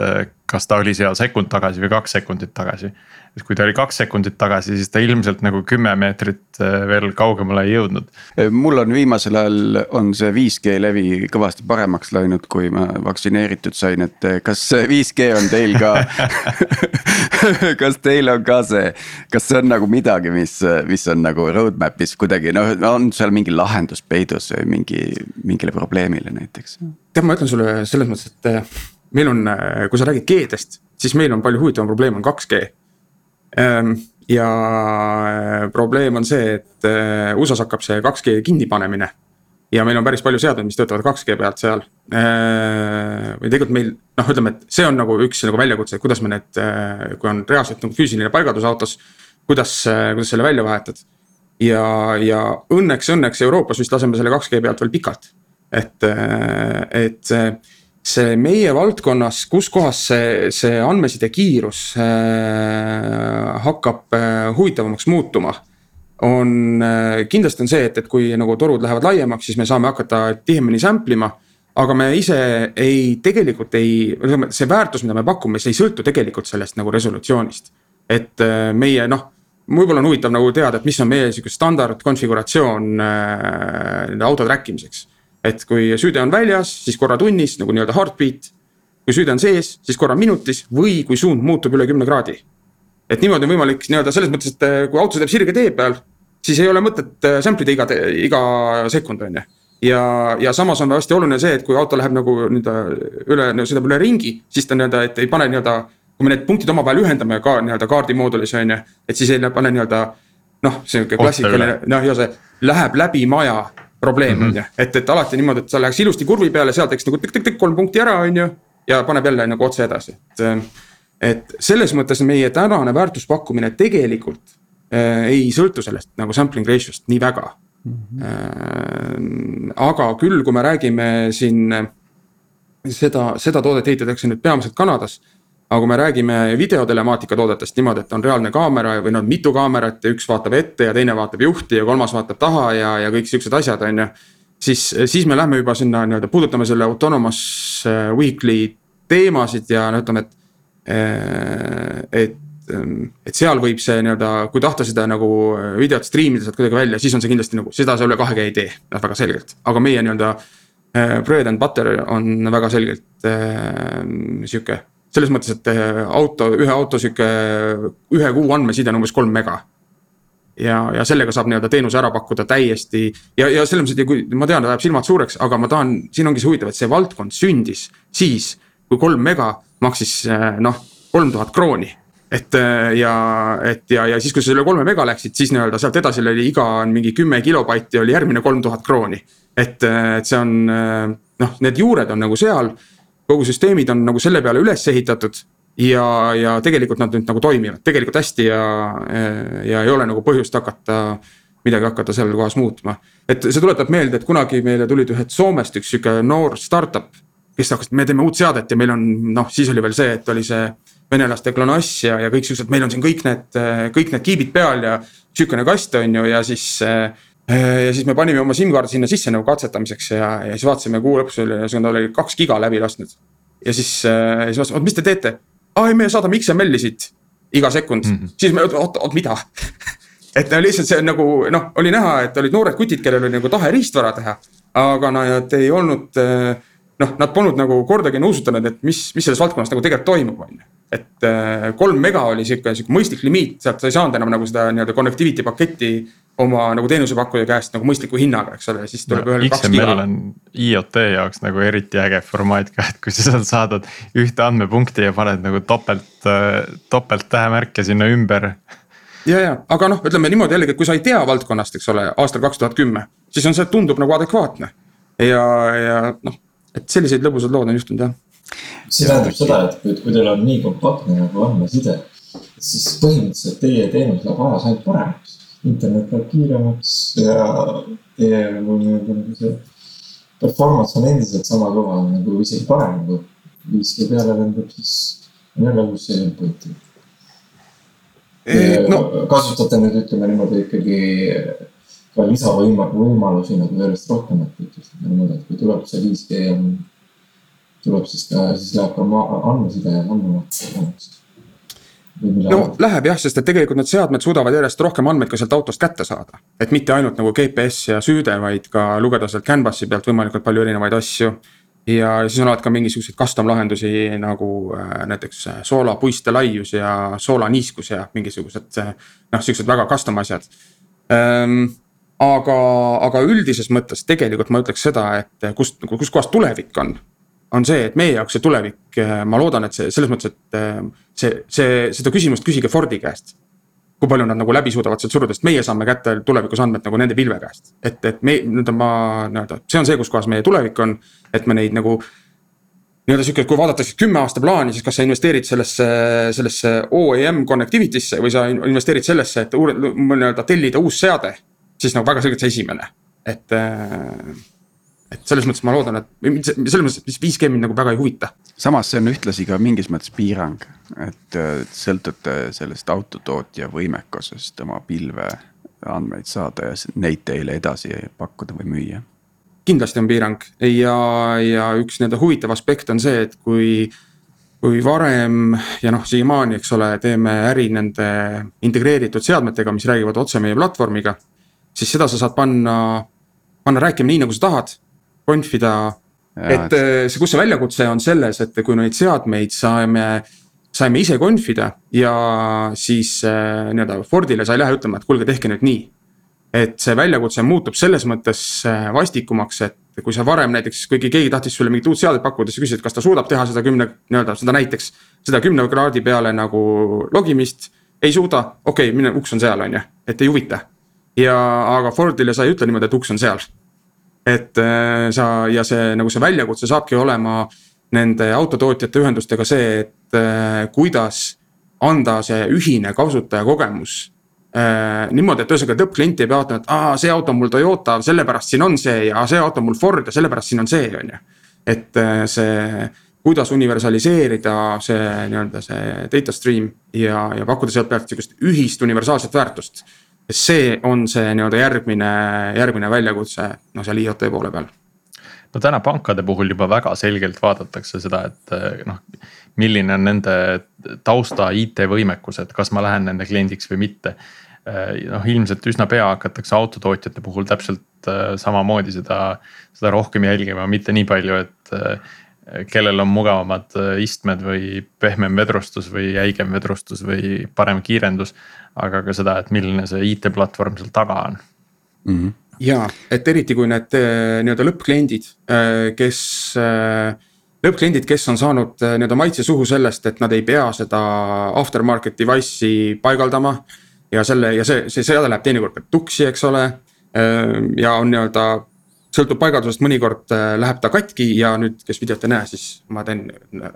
kas ta oli seal sekund tagasi või kaks sekundit tagasi. Et kui ta oli kaks sekundit tagasi, siis ta ilmselt nagu kümme meetrit äh, veel kaugemale ei jõudnud. mul on viimasel ajal on see 5G levi kõvasti paremaks läinud, kui ma vaktsineeritud sain, et äh, kas 5G on teil ka kas teil on ka see, kas see on nagu midagi, mis, mis on nagu roadmap'is kuidagi noh, on seal mingi lahendus peidus mingi, mingile probleemile näiteks? tead, ma ütlen sulle selles mõttes, et äh, meil on, kui sa räägid G-dest, siis meil on palju huvitavam probleem on 2G Ehm, ja äh, probleem on see, et äh, USA-s hakkab see 2G kinnipanemine. ja meil on päris palju seadmeid, mis töötavad 2G pealt seal. Ehm, või tegelikult meil noh, ütleme, et see on nagu üks nagu väljakutse, et kuidas me need, äh, kui on reaalselt nagu füüsiline paigaldus autos. kuidas, kuidas selle välja vahetad. ja, ja õnneks, õnneks Euroopas vist laseme selle 2G pealt veel pikalt. et, et see meie valdkonnas, kus kohas see, see andmeside kiirus äh, hakkab äh, huvitavamaks muutuma. on äh,, kindlasti on see, et, et kui nagu torud lähevad laiemaks, siis me saame hakata tihemini sample ima. aga me ise ei, tegelikult ei, ütleme see väärtus, mida me pakume, see ei sõltu tegelikult sellest nagu resolutsioonist. et äh, meie noh võib-olla on huvitav nagu teada, et mis on meie sihuke standard konfiguratsioon äh, auto track imiseks et kui süüde on väljas, siis korra tunnis nagu nii-öelda heartbeat. kui süüde on sees, siis korra minutis või kui suund muutub üle kümne kraadi. et niimoodi on võimalik nii-öelda selles mõttes, et eh, kui auto teeb sirge tee peal, siis ei ole mõtet eh, sample ida iga, iga sekund, on ju. ja, ja samas on hästi oluline see, et kui auto läheb nagu nii-öelda üle, sõidab üle ringi, siis ta nii-öelda, et ei pane nii-öelda. kui me need punktid omavahel ühendame ka nii-öelda kaardimoodulis on ju, et siis ei pane nii-öelda noh, sihuke klassikaline noh, ja see läheb läbi maja probleem on ju, et, et alati niimoodi, et sa läheks ilusti kurvi peale, seal teeks nagu tõkk-tõkk-tõkk kolm punkti ära, on ju. ja paneb jälle nagu otse edasi, et, et selles mõttes meie tänane väärtuspakkumine tegelikult äh, ei sõltu sellest nagu sampling ratio'st nii väga mm. -hmm. Äh, aga küll, kui me räägime siin seda, seda toodet ehitatakse nüüd peamiselt Kanadas aga kui me räägime videotelemaatika toodetest niimoodi, et on reaalne kaamera või noh, mitu kaamerat ja üks vaatab ette ja teine vaatab juhti ja kolmas vaatab taha ja, ja kõik siuksed asjad, on ju. siis, siis me lähme juba sinna nii-öelda puudutame selle autonomous äh, weekly teemasid ja no ütleme, et. Äh, et, et seal võib see nii-öelda, kui tahta seda nagu videot striimida sealt kuidagi välja, siis on see kindlasti nagu, seda sa üle 2G ei tee, noh väga selgelt, aga meie nii-öelda. Äh, bread and butter on väga selgelt äh, sihuke selles mõttes, et eh, auto, ühe auto sihuke, ühe kuu andmeside on umbes kolm mega. ja, ja sellega saab nii-öelda teenuse ära pakkuda täiesti ja, ja selles mõttes, et kui ma tean, ta ajab silmad suureks, aga ma tahan, siin ongi see huvitav, et see valdkond sündis siis, kui kolm mega maksis eh, noh, kolm tuhat krooni et eh, ja, et ja, ja siis, kui sa selle kolme mega läksid, siis nii-öelda sealt edasi oli iga mingi kümme kilobaiti oli järgmine kolm tuhat krooni. et, et see on noh, need juured on nagu seal kogu süsteemid on nagu selle peale üles ehitatud. ja, ja tegelikult nad nüüd nagu toimivad tegelikult hästi ja, ja ei ole nagu põhjust hakata midagi hakata seal kohas muutma. et see tuletab meelde, et kunagi meile tulid ühed Soomest üks sihuke noor startup. kes hakkas, me teeme uut seadet ja meil on noh, siis oli veel see, et oli see venelaste GLONASS ja, ja kõik siuksed, meil on siin kõik need, kõik need kiibid peal ja sihukene kast on ju ja siis äh, ja siis me panime oma SIM-kaardi sinna sisse nagu katsetamiseks ja, ja siis vaatasime kuu lõpus oli, ühesõnaga ta oli kaks giga läbi lasknud. ja siis äh,, siis vaatasime, oot mis te teete? aa ei, me saadame XML-i siit iga sekund mm, -hmm. siis me, oot, oot mida et no lihtsalt see nagu noh, oli näha, et olid noored kutid, kellel oli nagu tahe riistvara teha. aga nad ei olnud äh, noh, nad polnud nagu kordagi nõusutanud, et mis, mis selles valdkonnas nagu tegelikult toimub, on ju et äh, kolm mega oli sihuke, sihuke mõistlik limiit, sealt sa ei saanud enam nagu seda nii-öelda connectivity paketti oma nagu teenusepakkuja käest nagu mõistliku hinnaga, eks ole, siis tuleb no, ühel kaks giga. on IoT jaoks nagu eriti äge formaat ka, et kui sa sealt saadad ühte andmepunkti ja paned nagu topelt, topelt tähemärke sinna ümber. ja, ja aga noh, ütleme niimoodi jällegi, et kui sa ei tea valdkonnast, eks ole, aastal kaks tuhat kümme, siis on see, tundub nagu adekvaatne. ja, ja noh, et selliseid lõbusad lood on juhtunud jah. See tähendab seda, et kui, kui teil on nii kompaktne nagu andmeside, siis põhimõtteliselt teie teenus läheb ajas ainult paremaks internet läheb kiiremaks ja teie nagu nii-öelda nagu see performance on endiselt sama kõva nagu isegi parem, kui 5G peale lendab, siis on jälle uus selline point. No. kasutate nüüd ütleme niimoodi ikkagi ka lisavõimalusi nagu järjest rohkem, et ütleme niimoodi, et kui tuleb see 5G on, tuleb siis ka, siis läheb ka andmeside ja andmemaht paremaks no läheb jah, sest et tegelikult need seadmed suudavad järjest rohkem andmeid ka sealt autost kätte saada. et mitte ainult nagu GPS ja süüde, vaid ka lugeda sealt canvas'i pealt võimalikult palju erinevaid asju. ja siis on alati ka mingisuguseid custom lahendusi nagu äh, näiteks äh, soola puiste laius ja soola niiskus ja mingisugused äh, noh, siuksed väga custom asjad ähm, aga, aga üldises mõttes tegelikult ma ütleks seda, et kust, kuskohast tulevik on on see, et meie jaoks see tulevik, äh, ma loodan, et see selles mõttes, et äh, see, see, seda küsimust küsige Fordi käest. kui palju nad nagu läbi suudavad sealt suruda, sest meie saame kätte tulevikus andmed nagu nende pilve käest. et, et me, nii-öelda ma nii-öelda, see on see, kus kohas meie tulevik on, et me neid nagu. nii-öelda sihuke, kui vaadata siis kümme aasta plaani, siis kas sa investeerid sellesse, sellesse OEM connectivity'sse või sa investeerid sellesse, et nii-öelda tellida uus seade. siis nagu väga selgelt see esimene, et äh, et selles mõttes ma loodan, et selles mõttes, et 5G mind nagu väga ei huvita. samas see on ühtlasi ka mingis mõttes piirang, et sõltute sellest autotootja võimekusest oma pilve andmeid saada ja neid teile edasi pakkuda või müüa. kindlasti on piirang ja, ja üks nii-öelda huvitav aspekt on see, et kui kui varem ja noh, siiamaani, eks ole, teeme äri nende integreeritud seadmetega, mis räägivad otse meie platvormiga. siis seda sa saad panna, panna rääkima nii, nagu sa tahad confida. et äh, see, kus see väljakutse on selles, et kui neid seadmeid saame, saime ise confida ja siis äh, nii-öelda Fordile sa ei lähe ütlema, et kuulge, tehke nüüd nii. et see väljakutse muutub selles mõttes äh, vastikumaks, et kui sa varem näiteks, kuigi keegi tahtis sulle mingit uut seadet pakkuda, siis küsisid, kas ta suudab teha seda kümne, nii-öelda seda näiteks. seda kümne kraadi peale nagu logimist, ei suuda, okei okay,, mine, uks on seal, on ju, et ei huvita. ja, aga Fordile sa ei ütle niimoodi, et uks on seal et äh, sa ja see nagu see väljakutse saabki olema nende autotootjate ühendustega see, et äh, kuidas anda see ühine kasutajakogemus äh,. niimoodi, et ühesõnaga lõppklient ei pea vaatama, et aa, see auto on mul Toyota, sellepärast siin on see ja see auto on mul Ford ja sellepärast siin on see, on ju. et see, kuidas universaliseerida see nii-öelda see data stream ja, ja pakkuda sealt pealt sihukest ühist universaalset väärtust see on see nii-öelda järgmine, järgmine väljakutse, noh seal IoT poole peal no täna pankade puhul juba väga selgelt vaadatakse seda, et noh, milline on nende tausta IT-võimekus, et kas ma lähen nende kliendiks või mitte. noh, ilmselt üsna pea hakatakse autotootjate puhul täpselt äh, samamoodi seda, seda rohkem jälgima, mitte nii palju, et kellel on mugavamad istmed või pehmem vedrustus või jäigem vedrustus või parem kiirendus aga ka seda, et milline see IT-platvorm seal taga on mm. -hmm. ja, et eriti kui need äh, nii-öelda lõppkliendid, äh, kes äh, lõppkliendid, kes on saanud nii-öelda maitse suhu sellest, et nad ei pea seda aftermarket device'i paigaldama. ja selle ja see, see seade läheb teinekord ka tuksi, eks ole. ja on nii-öelda, sõltub paigaldusest, mõnikord läheb ta katki ja nüüd, kes videot ei näe, siis ma teen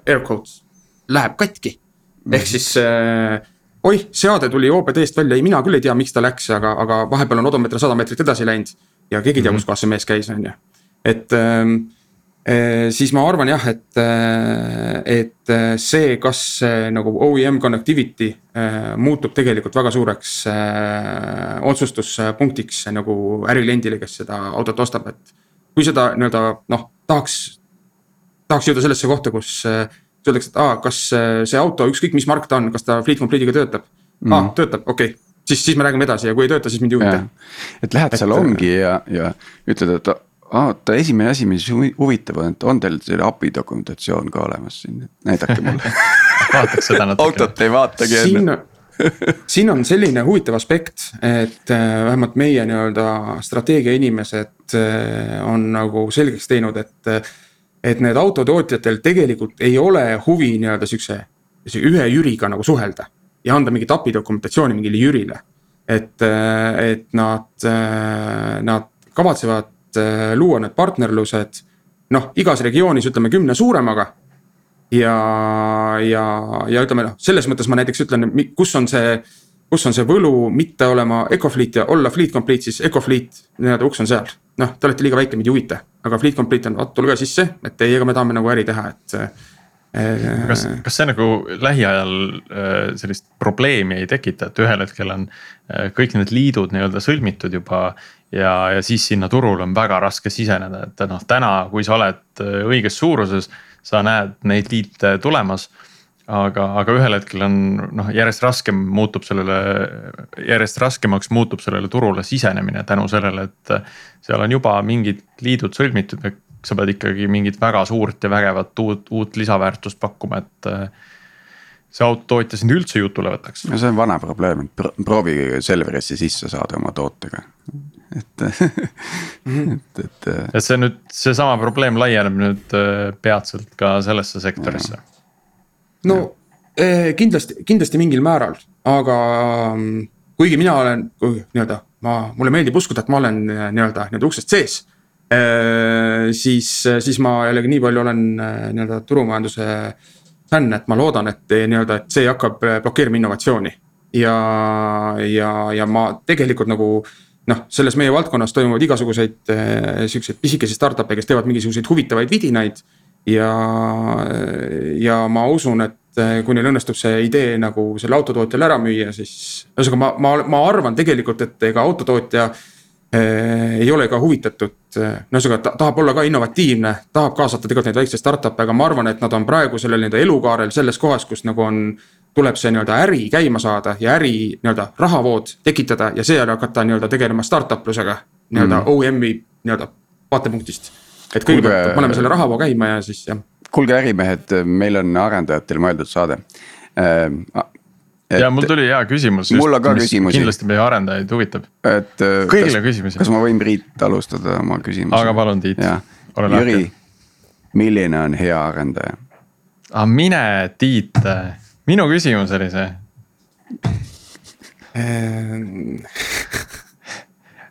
air quotes, läheb katki. ehk mhm. siis oih, seade tuli OBD-st välja, ei mina küll ei tea, miks ta läks, aga, aga vahepeal on odomeeter sada meetrit edasi läinud. ja keegi ei tea mm, -hmm. kus kohas see mees käis, on ju, et äh, siis ma arvan jah, et, äh, et äh, see, kas see nagu OEM connectivity äh, muutub tegelikult väga suureks äh, otsustuspunktiks nagu ärikliendile, kes seda autot ostab, et. kui seda nii-öelda noh, tahaks, tahaks jõuda sellesse kohta, kus äh, öeldakse, et aa, kas see auto, ükskõik mis mark ta on, kas ta Fleet Complete'iga töötab mm.. aa, töötab, okei okay., siis, siis me räägime edasi ja kui ei tööta, siis mind ei huvita. et lähed et, seal ongi ja, ja ütled, et oota, esimene asi, mis huvi- huvitav on, et on teil selle API dokumentatsioon ka olemas siin, näidake mulle vaataks seda natuke. autot ei vaatagi siin enne., siin on selline huvitav aspekt, et äh, vähemalt meie nii-öelda strateegia inimesed äh, on nagu selgeks teinud, et. Et need autotootjatel tegelikult ei ole huvi nii-öelda siukse, ühe jüriga nagu suhelda ja anda mingit API dokumentatsiooni mingile jürile. et, et nad, nad kavatsevad äh, luua need partnerlused noh, igas regioonis ütleme kümne suuremaga ja, ja, ja ütleme noh, selles mõttes ma näiteks ütlen, kus on see, kus on see võlu mitte olema Ecofleet ja olla Fleet Complete, siis Ecofleet nii-öelda uks on seal. noh, te olete liiga väike, mind ei huvita, aga Fleet Complete on, vot tulge sisse, et teiega me tahame nagu äri teha, et äh, kas, kas see nagu lähiajal äh, sellist probleemi ei tekita, et ühel hetkel on kõik need liidud nii-öelda sõlmitud juba. ja, ja siis sinna turule on väga raske siseneda, et noh, täna, kui sa oled õiges suuruses, sa näed neid liite tulemas aga, aga ühel hetkel on noh, järjest raskem muutub sellele, järjest raskemaks muutub sellele turule sisenemine tänu sellele, et. seal on juba mingid liidud sõlmitud, sa pead ikkagi mingit väga suurt ja vägevat uut, uut lisaväärtust pakkuma, et. see autotootja sind üldse jutule võtaks. no see on vana probleem, et pro- proovige Selverisse sisse saada oma tootega, et et, et. et see nüüd, seesama probleem laieneb nüüd äh, peatselt ka sellesse sektorisse. no eh, kindlasti, kindlasti mingil määral, aga mm, kuigi mina olen nii-öelda, ma, mulle meeldib uskuda, et ma olen eh, nii-öelda, nii-öelda uksest sees. siis, siis ma jällegi nii palju olen eh, nii-öelda turumajanduse fänn, et ma loodan, et eh, nii-öelda, et see hakkab eh, blokeerima innovatsiooni. ja, ja, ja ma tegelikult nagu noh, selles meie valdkonnas toimuvad igasuguseid äh, siukseid pisikesi startup'e, kes teevad mingisuguseid huvitavaid vidinaid. Ja, ja ma usun, et äh, kui neil õnnestub see idee nagu selle autotootjale ära müüa, siis. ühesõnaga, ma, ma, ma arvan tegelikult, et ega autotootja äh, ei ole ka huvitatud, no ühesõnaga ta tahab olla ka innovatiivne, tahab kaasata tegelikult neid väikseid startup'e, aga ma arvan, et nad on praegu sellel nii-öelda elukaarel selles kohas, kus nagu on tuleb see nii-öelda äri käima saada ja äri nii-öelda rahavood tekitada ja seejärel hakata nii-öelda tegelema startup lusega. nii-öelda mm. OEM-i nii-öelda vaatepunktist. Et kõigepealt paneme selle rahavoo käima ja siis jah. kuulge, ärimehed, meil on arendajatel mõeldud saade äh,. ja mul tuli hea küsimus. Mul on ka küsimusi. kindlasti meie arendajaid huvitab, et. äh, kõigile küsimusi. kas ma võin Priit alustada oma küsimusega? aga palun, Tiit, ole Jüri lahke., milline on hea arendaja? aga mine, Tiit, minu küsimus oli see,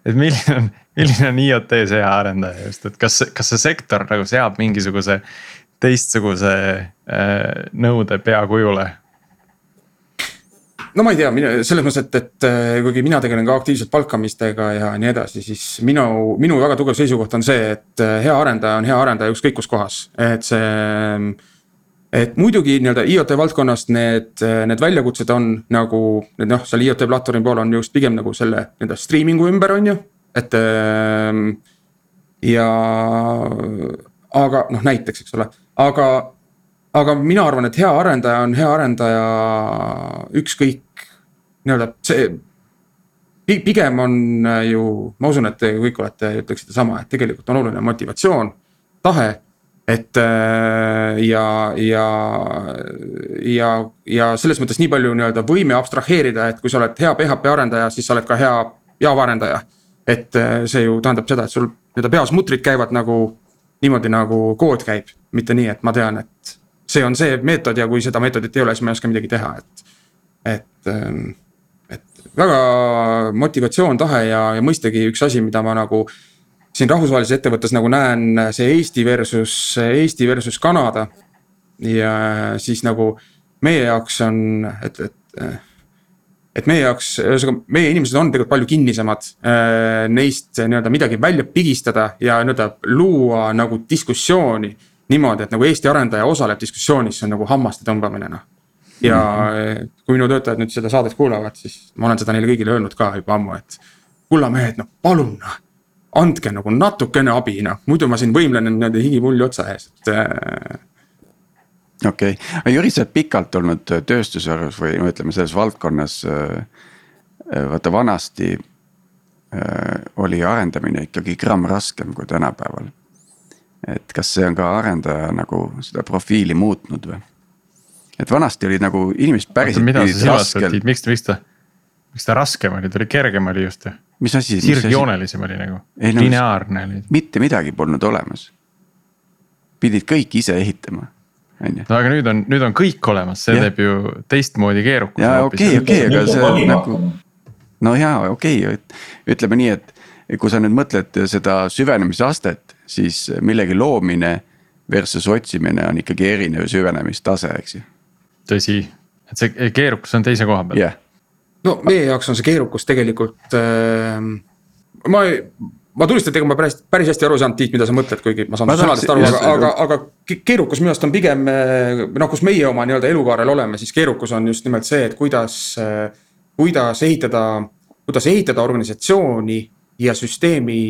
et milline on, milline on IoT-s hea arendaja just, et kas, kas see sektor nagu seab mingisuguse teistsuguse äh, nõude peakujule? no ma ei tea, selles mõttes, et, et äh, kuigi mina tegelen ka aktiivselt palkamistega ja nii edasi, siis minu, minu väga tugev seisukoht on see, et äh, hea arendaja on hea arendaja ükskõik kus kohas, et see. et muidugi nii-öelda IoT valdkonnas need, need väljakutsed on nagu need noh, seal IoT platvormi pool on just pigem nagu selle nii-öelda streaming'u ümber, on ju, et. ähm, ja, aga noh, näiteks, eks ole, aga aga mina arvan, et hea arendaja on hea arendaja ükskõik nii-öelda see. pi- pigem on äh, ju, ma usun, et te kõik olete, ütleksite sama, et tegelikult on oluline motivatsioon, tahe. et äh, ja, ja, ja, ja selles mõttes nii palju nii-öelda võime abstraheerida, et kui sa oled hea PHP arendaja, siis sa oled ka hea Java arendaja. Et äh, see ju tähendab seda, et sul nii-öelda peas mutrid käivad nagu niimoodi, nagu kood käib, mitte nii, et ma tean, et see on see meetod ja kui seda meetodit ei ole, siis ma ei oska midagi teha, et. et, et väga motivatsioon, tahe ja, ja mõistagi üks asi, mida ma nagu. siin rahvusvahelises ettevõttes nagu näen, see Eesti versus, Eesti versus Kanada. ja siis nagu meie jaoks on, et, et. Et meie jaoks, ühesõnaga meie inimesed on tegelikult palju kinnisemad äh, neist nii-öelda midagi välja pigistada ja nii-öelda luua nagu diskussiooni niimoodi, et nagu Eesti arendaja osaleb diskussioonis, see on nagu hammaste tõmbamine noh. ja mm -hmm. kui minu töötajad nüüd seda saadet kuulavad, siis ma olen seda neile kõigile öelnud ka juba ammu, et. kulla mehed, noh palun noh, andke nagu natukene abi noh, muidu ma siin võimlen niimoodi higipulli otsa ees, et äh, okei okay., Jüri, sa oled pikalt olnud tööstusharus või no ütleme selles valdkonnas. vaata vanasti oli arendamine ikkagi gramm raskem kui tänapäeval. et kas see on ka arendaja nagu seda profiili muutnud või? et vanasti oli nagu inimesed päriselt. mida sa silmas pead, miks, miks ta, miks ta raskem oli, ta oli kergem oli just ju. mis asi? sirgjoonelisem oli nagu, lineaarne oli. mitte midagi polnud olemas. pidid kõik ise ehitama on ju. no aga nüüd on, nüüd on kõik olemas, see ja. teeb ju teistmoodi keerukuse. jaa, okei, okei, aga see nagu. no jaa, okei okay,, ütleme nii, et kui sa nüüd mõtled seda süvenemise astet, siis millegi loomine versus otsimine on ikkagi erinev süvenemistase, eks ju. tõsi, et see keerukus on teise koha peal yeah.. no meie jaoks on see keerukus tegelikult äh,, ma ei ma tunnistan, et ega ma päris, päris hästi aru ei saanud, Tiit, mida sa mõtled, kuigi ma saan ma sõnadest aru, aga, aga, aga keerukus minu arust on pigem noh, kus meie oma nii-öelda elukaarel oleme, siis keerukus on just nimelt see, et kuidas, kuidas ehitada, kuidas ehitada organisatsiooni ja süsteemi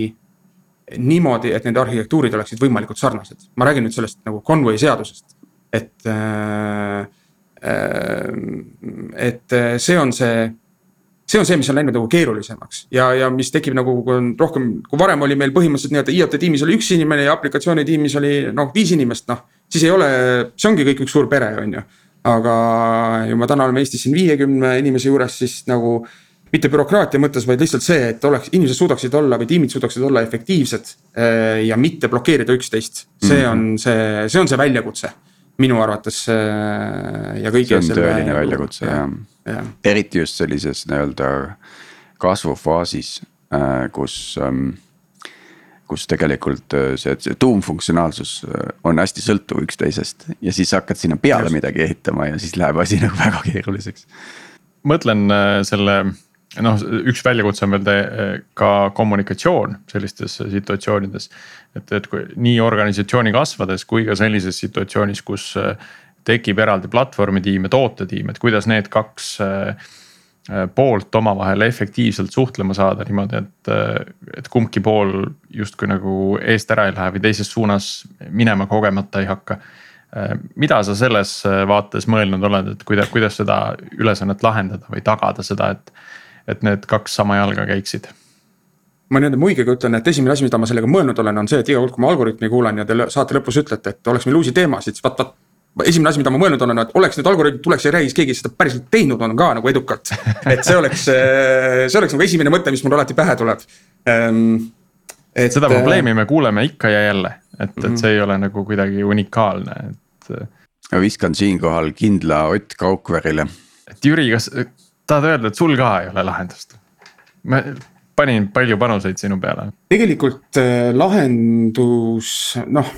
niimoodi, et nende arhitektuurid oleksid võimalikult sarnased. ma räägin nüüd sellest nagu Conway seadusest, et äh,, et see on see see on see, mis on läinud nagu keerulisemaks ja, ja mis tekib nagu rohkem, kui varem oli meil põhimõtteliselt nii-öelda IoT tiimis oli üks inimene ja aplikatsiooni tiimis oli noh, viis inimest, noh. siis ei ole, see ongi kõik üks suur pere, on ju. aga ju me täna oleme Eestis siin viiekümne inimese juures, siis nagu mitte bürokraatia mõttes, vaid lihtsalt see, et oleks, inimesed suudaksid olla või tiimid suudaksid olla efektiivsed eh, ja mitte blokeerida üksteist. see mhm. on see, see on see väljakutse minu arvates äh, ja kõige. see on tõeline väljakutse jah ja., eriti just sellises nii-öelda kasvufaasis, äh, kus ähm, kus tegelikult äh, see, see tuumfunktsionaalsus on hästi sõltuv üksteisest ja siis hakkad sinna peale Just. midagi ehitama ja siis läheb asi nagu väga keeruliseks. mõtlen selle noh, üks väljakutse on veel te, ka kommunikatsioon sellistes situatsioonides. et, et kui nii organisatsiooni kasvades kui ka sellises situatsioonis, kus äh, tekib eraldi platvormitiim ja tootetiim, et kuidas need kaks äh, äh, poolt omavahel efektiivselt suhtlema saada niimoodi, et, et kumbki pool justkui nagu eest ära ei lähe või teises suunas minema kogemata ei hakka mida sa selles vaates mõelnud oled, et kuidas, kuidas seda ülesannet lahendada või tagada seda, et et need kaks sama jalga käiksid ma nii-öelda muigega ütlen, et esimene asi, mida ma sellega mõelnud olen, on see, et iga kord, kui ma algoritmi kuulan ja te saate lõpus ütlete, et oleks meil uusi teemasid, siis vaat, vaat. Esimene asi, mida ma mõelnud olen, et oleks need algoritmid tuleks räägiks, keegi seda päriselt teinud on ka nagu edukalt. et see oleks, see oleks nagu esimene mõte, mis mul alati pähe tuleb ähm,. Et, seda probleemi me kuuleme ikka ja jälle, et et mhm. see ei ole nagu kuidagi unikaalne, et. ma viskan siinkohal kindla Ott Kaukverile. et Jüri, kas tahad öelda, et sul ka ei ole lahendust? ma panin palju panuseid sinu peale. tegelikult äh, lahendus, noh.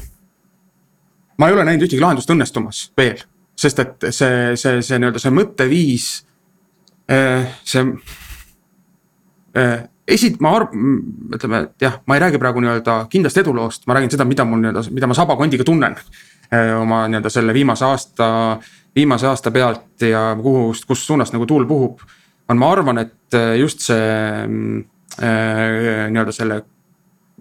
Ma ei ole näinud ühtegi lahendust õnnestumas veel, sest et see, see, see nii-öelda see mõtteviis äh,, see äh, esi-, ma arv-, ütleme, jah, ma ei räägi praegu nii-öelda kindlasti eduloost, ma räägin seda, mida mul nii-öelda, mida ma sabakondiga tunnen. Äh, oma nii-öelda selle viimase aasta viimase aasta pealt ja kuhu, kus suunas nagu tuul puhub. on, ma arvan, et just see nii-öelda selle,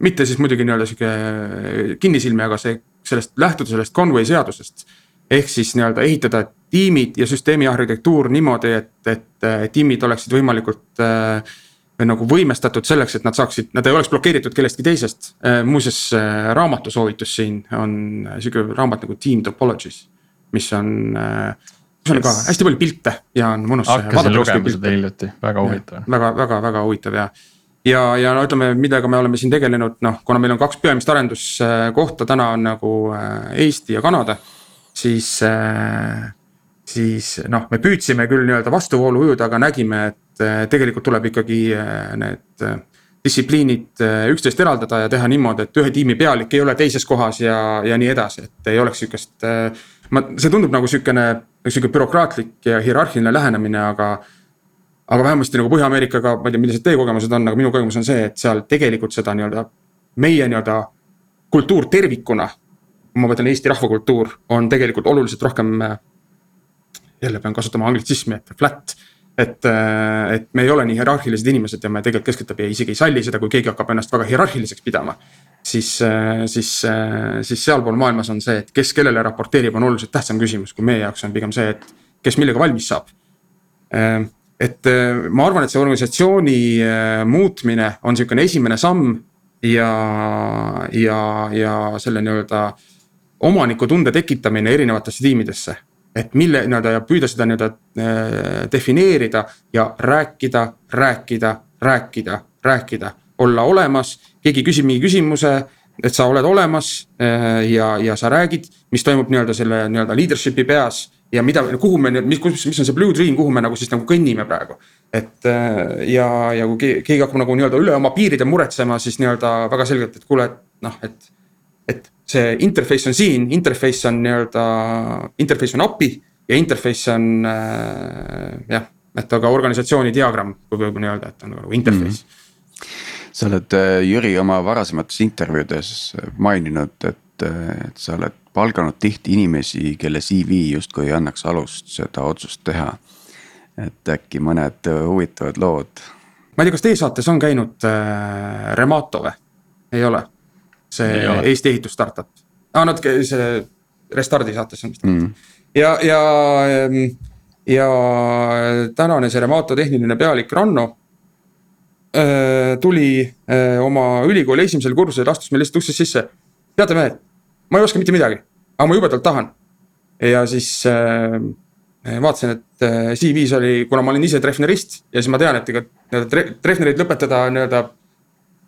mitte siis muidugi nii-öelda sihuke kinnisilmi, aga see sellest lähtuda sellest Conway seadusest. ehk siis nii-öelda ehitada tiimid ja süsteemi arhitektuur niimoodi, et, et tiimid oleksid võimalikult äh, nagu võimestatud selleks, et nad saaksid, nad ei oleks blokeeritud kellestki teisest. muuseas, raamatu soovitus siin on sihuke raamat nagu Team Topologies mis on kus on yes. ka hästi palju pilte ja on mõnus. hakkasin lugema seda hiljuti, väga huvitav. väga, väga, väga huvitav ja. Ja, ja no ütleme, millega me oleme siin tegelenud, noh, kuna meil on kaks peamist arenduskohta täna on nagu äh, Eesti ja Kanada. siis, äh, siis noh, me püüdsime küll nii-öelda vastuvoolu ujuda, aga nägime, et äh, tegelikult tuleb ikkagi need distsipliinid üksteist eraldada ja teha niimoodi, et ühe tiimi pealik ei ole teises kohas ja, ja nii edasi, et ei oleks sihukest ma, see tundub nagu sihukene, sihuke bürokraatlik ja hierarhiline lähenemine, aga. Aga vähemasti nagu Põhja-Ameerikaga, ma ei tea, millised teie kogemused on, aga minu kogemus on see, et seal tegelikult seda nii-öelda, meie nii-öelda kultuur tervikuna. ma mõtlen Eesti rahvakultuur on tegelikult oluliselt rohkem. jälle pean kasutama anglitsismi, et flat et, et me ei ole nii hierarhilised inimesed ja me tegelikult keskeldume ja isegi ei salli seda, kui keegi hakkab ennast väga hierarhiliseks pidama siis, siis, siis sealpool maailmas on see, et kes kellele raporteerib, on oluliselt tähtsam küsimus, kui meie jaoks on pigem see, et kes millega valmis saab. Et äh, ma arvan, et see organisatsiooni äh, muutmine on sihukene esimene samm ja, ja, ja selle nii-öelda omanikutunde tekitamine erinevatesse tiimidesse. et mille nii-öelda ja püüda seda nii-öelda äh, defineerida ja rääkida, rääkida, rääkida, rääkida, olla olemas, keegi küsib mingi küsimuse et sa oled olemas ja, ja sa räägid, mis toimub nii-öelda selle nii-öelda leadership'i peas. Ja mida, kuhu me nüüd, mis, mis on see blue dream, kuhu me nagu siis nagu kõnnime praegu. et äh, ja, ja kui keegi hakkab nagu nii-öelda üle oma piiride muretsema, siis nii-öelda väga selgelt, et kuule, et noh, et. et see interface on siin, interface on nii-öelda, interface on API ja interface on äh, jah, et aga organisatsiooni diagramm, kui võib nii-öelda, et on nagu interface mm. -hmm sa oled, äh, Jüri, oma varasemates intervjuudes maininud, et, äh, et sa oled palganud tihti inimesi, kelle CV justkui ei annaks alust seda otsust teha. et äkki mõned huvitavad lood. ma ei tea, kas teie saates on käinud äh, Remato või? ei ole? see ei ole. Eesti ehitus startup ah,, nad, see Restardi saates on vist mm.. ja, ja, ja tänane see Remato tehniline pealik Ranno Äh, tuli äh, oma ülikooli esimesel kursusel, astus meil lihtsalt uksest sisse. teate mehed, ma ei oska mitte midagi, aga ma jubedalt tahan. ja siis äh, vaatasin, et CV-s oli, kuna ma olin ise treffnerist ja siis ma tean, et ega nii-öelda treffnerit lõpetada nii-öelda.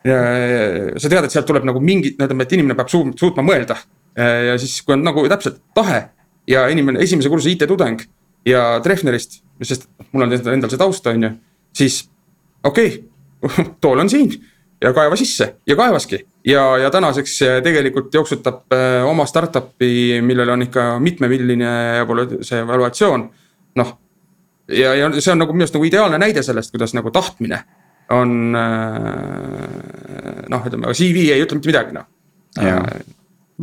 sa tead, et sealt tuleb nagu mingi, ütleme, et inimene peab suutma mõelda. ja siis, kui on nagu täpselt tahe ja inimene, esimese kursuse IT-tudeng ja treffnerist, sest mul on endal see taust, on ju, siis okei okay tool on siin ja kaeva sisse ja kaevaski. Ja, ja tänaseks tegelikult jooksutab äh, oma startup'i, millel on ikka mitmemilline see evaluatsioon, noh. ja, ja see on nagu minu arust nagu ideaalne näide sellest, kuidas nagu tahtmine on äh, noh, ütleme, CV ei ütle mitte midagi noh.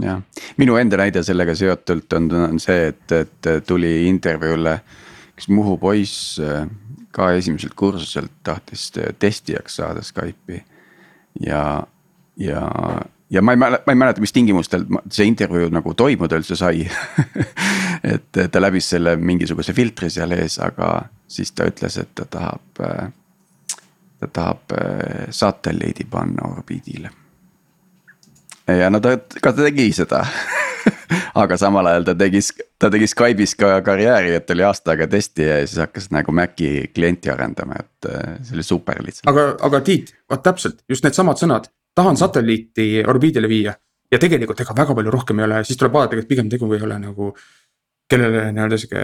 jah, minu enda näide sellega seotult on, on see, et, et tuli intervjuule üks Muhu poiss ka esimeselt kursuselt tahtis testijaks saada Skype'i. ja, ja, ja ma ei mäleta, ma ei mäleta, mis tingimustel see intervjuu nagu toimuda üldse sai et ta läbis selle mingisuguse filtri seal ees, aga siis ta ütles, et ta tahab, ta tahab äh, satelliidi panna orbiidile. ja no ta, ka ta tegi seda aga samal ajal ta tegi, ta tegi Skype'is ka karjääri, et oli aasta aega testija ja siis hakkas nagu Maci klienti arendama, et äh, see oli super lihtsalt. aga, aga Tiit, vot täpselt just needsamad sõnad, tahan satelliiti orbiidile viia. ja tegelikult ega väga palju rohkem ei ole, siis tuleb vaadata, et pigem tegu ei ole nagu kellele nii-öelda sihuke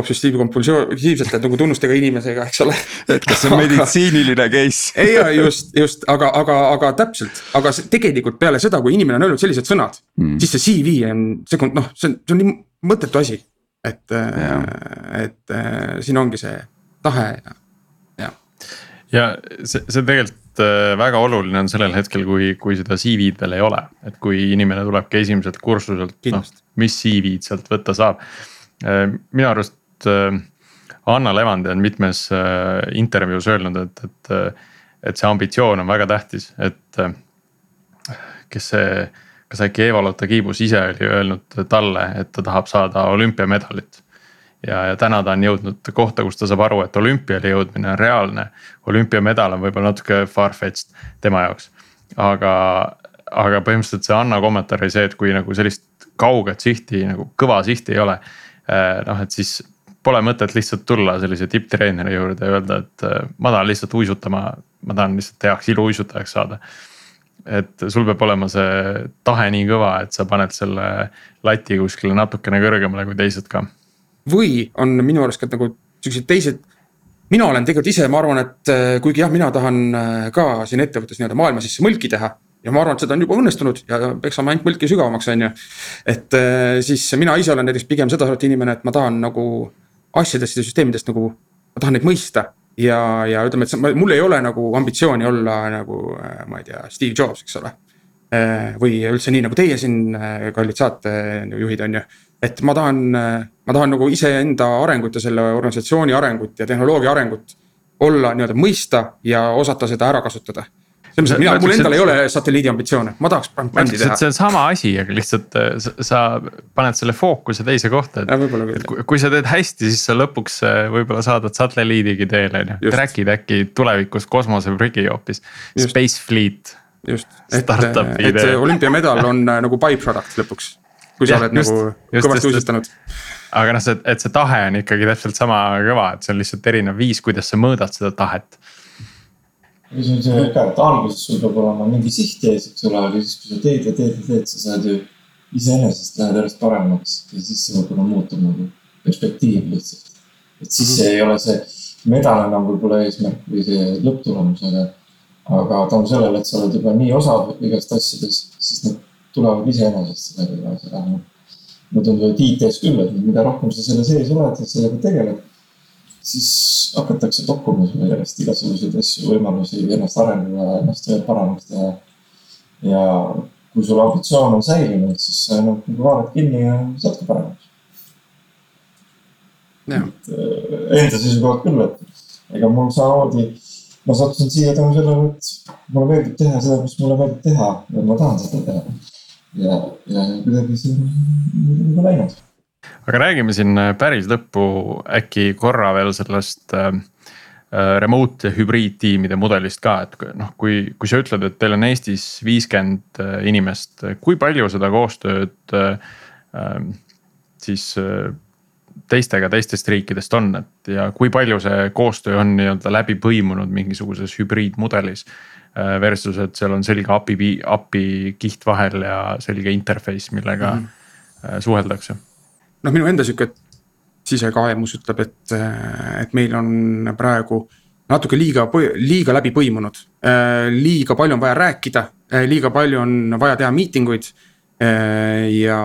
obsessiivkompulsiivsete nagu tunnustega inimesega, eks ole. et kas see on meditsiiniline case ei, just, just, aga, aga, aga täpselt, aga tegelikult peale seda, kui inimene on öelnud sellised sõnad mm., siis see CV on, see noh, see on, see on nii mõttetu asi. et, et siin ongi see tahe ja, ja. ja see, see tegelikult Äh, väga oluline on sellel hetkel, kui, kui seda CV-d veel ei ole, et kui inimene tulebki esimeselt kursuselt, noh, mis CV-d sealt võtta saab. Äh, minu arust äh, Anna Levandi on mitmes intervjuus öelnud, et, et, et see ambitsioon on väga tähtis, et. kes see, kas äkki Eva-Lotta Kiibus ise oli öelnud talle, et ta tahab saada olümpiamedalit ja, ja täna ta on jõudnud kohta, kus ta saab aru, et olümpiale jõudmine on reaalne. olümpiamedal on võib-olla natuke far-fetched tema jaoks, aga, aga põhimõtteliselt see Anna kommentaar oli see, et kui nagu sellist kauget sihti nagu kõva sihti ei ole. Eh, noh, et siis pole mõtet lihtsalt tulla sellise tipptreeneri juurde ja öelda, et eh, ma tahan lihtsalt uisutama, ma tahan lihtsalt heaks iluuisutajaks saada et sul peab olema see tahe nii kõva, et sa paned selle lati kuskile natukene kõrgemale kui teised ka või on minu arust ka nagu siuksed teised. mina olen tegelikult ise, ma arvan, et äh, kuigi jah, mina tahan äh, ka siin ettevõttes nii-öelda maailma sisse mõlki teha. ja ma arvan, et seda on juba õnnestunud ja peksame ainult mõlki sügavamaks, on ju. et äh, siis mina ise olen näiteks pigem sedasorti inimene, et ma tahan nagu asjadest ja süsteemidest nagu, ma tahan neid mõista ja, ja ütleme, et mul ei ole nagu ambitsiooni olla nagu ma ei tea, Steve Jobs, eks ole. Või üldse nii nagu teie siin, kallid saatejuhid, on ju et ma tahan, ma tahan nagu iseenda arengut ja selle organisatsiooni arengut ja tehnoloogia arengut olla nii-öelda mõista ja osata seda ära kasutada. selles mõttes, mina, mul endal ei ole satelliidi ambitsioone, ma tahaks bändi teha. see on sama asi, aga lihtsalt äh, sa, paned selle fookuse teise kohta, et. et kui, kui sa teed hästi, siis sa lõpuks äh, võib-olla saadad satelliidigi teele on ju, track'id äkki tulevikus kosmoseprügi hoopis, Space Fleet. Just, et, et see olümpiamedal on äh, nagu by-product lõpuks, kui sa ja, oled just, nagu kõvasti uisutanud aga noh, see, et see tahe on ikkagi täpselt sama kõva, et see on lihtsalt erinev viis, kuidas sa mõõdad seda tahet. See on see ka, et alguses sul peab olema mingi siht ees, eks ole, aga siis, kui sa teed ja teed ja teed, sa saad ju iseenesest lähed järjest paremaks ja siis see võib-olla muutub nagu perspektiiv lihtsalt. et siis mm -hmm. ei ole see medal enam võib-olla eesmärk või see lõpptulemus, aga, aga tänu sellele, et sa oled juba nii osav igast asjades, siis need tulevad iseenesest sellega edasi vähemalt. mulle tundub, et IT-s küll, et mida rohkem sa selle sees oled ja sellega tegeled siis hakatakse pakkuma sulle järjest igasuguseid asju, võimalusi ennast arendada, ennast veel paremaks teha. ja kui sul ambitsioon on säilinud, siis sa ainult nagu haarad kinni ja saadki paremaks. et äh, enda seisukohalt küll, et ega mul samamoodi, ma sattusin siia tänu sellele, et mulle meeldib teha seda, mis mulle meeldib teha ja ma tahan seda teha. ja, ja kuidagi see on nagu läinud aga räägime siin äh, päris lõppu äkki korra veel sellest äh, äh, remote ja hübriidtiimide mudelist ka, et noh, kui, kui sa ütled, et teil on Eestis viiskümmend äh, inimest, kui palju seda koostööd äh, siis äh, teistega teistest riikidest on, et ja kui palju see koostöö on nii-öelda läbi põimunud mingisuguses hübriidmudelis. Versus, et seal on selge API, API kiht vahel ja selge interface, millega mm -hmm. suheldakse noh, minu enda sihuke sisekaemus ütleb, et, et meil on praegu natuke liiga, liiga läbi põimunud. liiga palju on vaja rääkida, liiga palju on vaja teha miitinguid. Ja,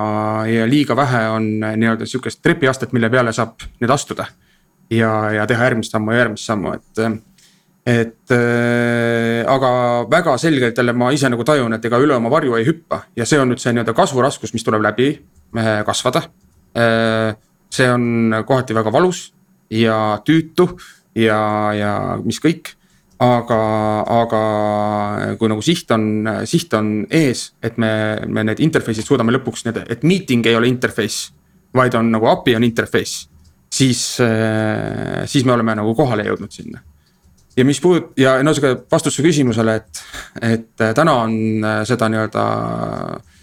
ja liiga vähe on nii-öelda sihukest trepiastet, mille peale saab nüüd astuda. ja, ja teha järgmist sammu ja järgmist sammu, et et äh, aga väga selgelt jälle ma ise nagu tajun, et ega üle oma varju ei hüppa ja see on nüüd see nii-öelda kasvuraskus, mis tuleb läbi äh, kasvada Äh, see on kohati väga valus ja tüütu ja, ja mis kõik. Aga, aga kui nagu siht on, siht on ees, et me, me need interface'id suudame lõpuks need, et meeting ei ole interface. vaid on nagu API on interface, siis, äh, siis me oleme nagu kohale jõudnud sinna ja mis puudut- ja no sihuke vastus su küsimusele, et, et täna on seda nii-öelda Äh,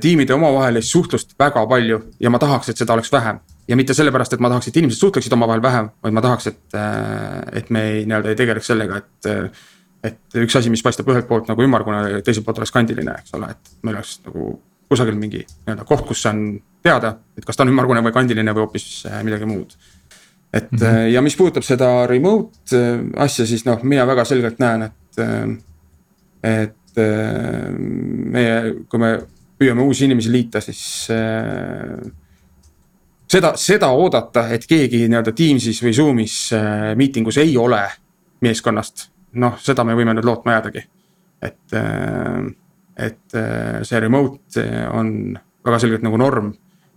tiimide omavahelist suhtlust väga palju ja ma tahaks, et seda oleks vähem. ja mitte sellepärast, et ma tahaks, et inimesed suhtleksid omavahel vähem, vaid ma tahaks, et, äh, et me ei nii-öelda ei tegeleks sellega, et. et üks asi, mis paistab ühelt poolt nagu ümmargune, teiselt poolt oleks kandiline, eks ole, et meil oleks nagu kusagil mingi nii-öelda koht, kus on teada, et kas ta on ümmargune või kandiline või hoopis äh, midagi muud. et mm -hmm. ja mis puudutab seda remote asja, siis noh, mina väga selgelt näen, et, et meie, kui me püüame uusi inimesi liita, siis äh, seda, seda oodata, et keegi nii-öelda Teams'is või Zoom'is äh, miitingus ei ole meeskonnast. noh, seda me võime nüüd lootma jäädagi. et äh,, et äh, see remote on väga selgelt nagu norm,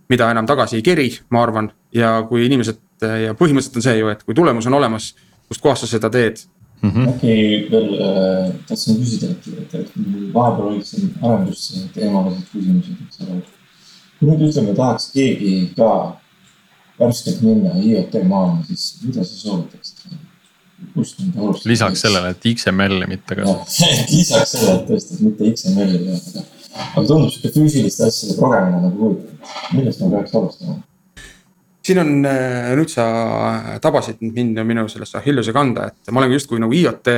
mida enam tagasi ei keri, ma arvan. ja kui inimesed ja põhimõtteliselt on see ju, et kui tulemus on olemas, kustkohast sa seda teed. Äkki veel äh, tahtsin küsida, et, et, et vahepeal olid siin arendusteemalised küsimused, eks ole. kui nüüd ütleme, tahaks keegi ka värskelt minna IoT maailma, siis mida sa soovitaksid? kust nüüd alustada? lisaks sellele, et XML-i mitte ka. lisaks sellele, et tõesti, et mitte XML-i teha, aga, aga tundub sihuke füüsiliste asjade progemine nagu huvitav. millest ma peaks alustama? Siin on, äh, nüüd sa tabasid mind minu sellesse Achilleuse kanda, et ma olen justkui nagu IoT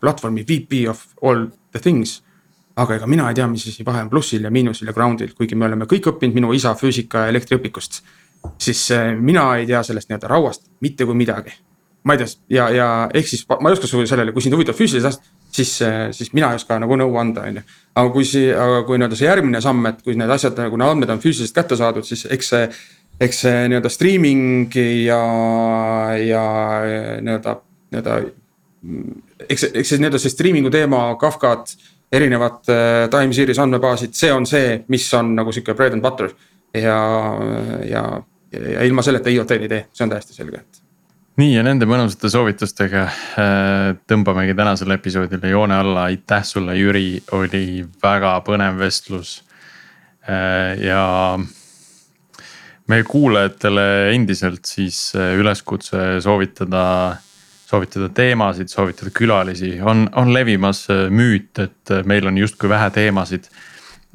platvormi VP of all the things. aga ega mina ei tea, mis asi vahe on plussil ja miinusel ja ground'il, kuigi me oleme kõik õppinud minu isa füüsika ja elektriõpikust. siis äh, mina ei tea sellest nii-öelda rauast mitte kui midagi. ma ei tea ja, ja ehk siis ma ei oska sulle sellele, kui sind huvitab füüsilised asjad, siis, äh, siis mina ei oska nagu nõu anda, on ju. aga kui see, aga kui nii-öelda see järgmine samm, et kui need asjad nagu need andmed on füüsiliselt kätte saadud, siis eks see eks see nii-öelda streaming ja, ja nii-öelda, nii-öelda. eks, eks see nii-öelda see streaming'u teema, Kafkad, erinevad äh, time series andmebaasid, see on see, mis on nagu sihuke bread and butter. ja, ja, ja ilma selleta IoT-d ei tee, see on täiesti selge, et nii ja nende mõnusate soovitustega äh, tõmbamegi tänasele episoodile joone alla, aitäh sulle, Jüri, oli väga põnev vestlus. Äh, ja meie kuulajatele endiselt siis äh, üleskutse soovitada, soovitada teemasid, soovitada külalisi, on, on levimas müüt, et meil on justkui vähe teemasid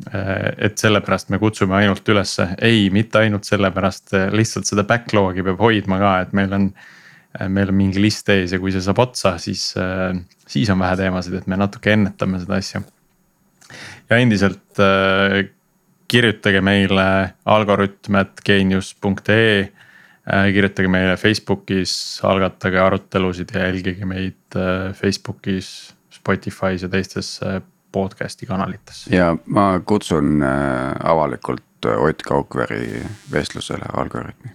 et sellepärast me kutsume ainult ülesse, ei, mitte ainult sellepärast, lihtsalt seda backlog'i peab hoidma ka, et meil on meil on mingi list ees ja kui see saab otsa, siis, siis on vähe teemasid, et me natuke ennetame seda asja. ja endiselt kirjutage meile algoritm.geenius.ee kirjutage meile Facebookis, algatage arutelusid ja jälgige meid Facebookis, Spotify's ja teistes podcast'i kanalites. ja ma kutsun avalikult Ott Kaukveri vestlusele Algorütmi.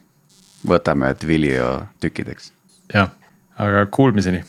võtame Twilio tükkideks jah, aga kuulmiseni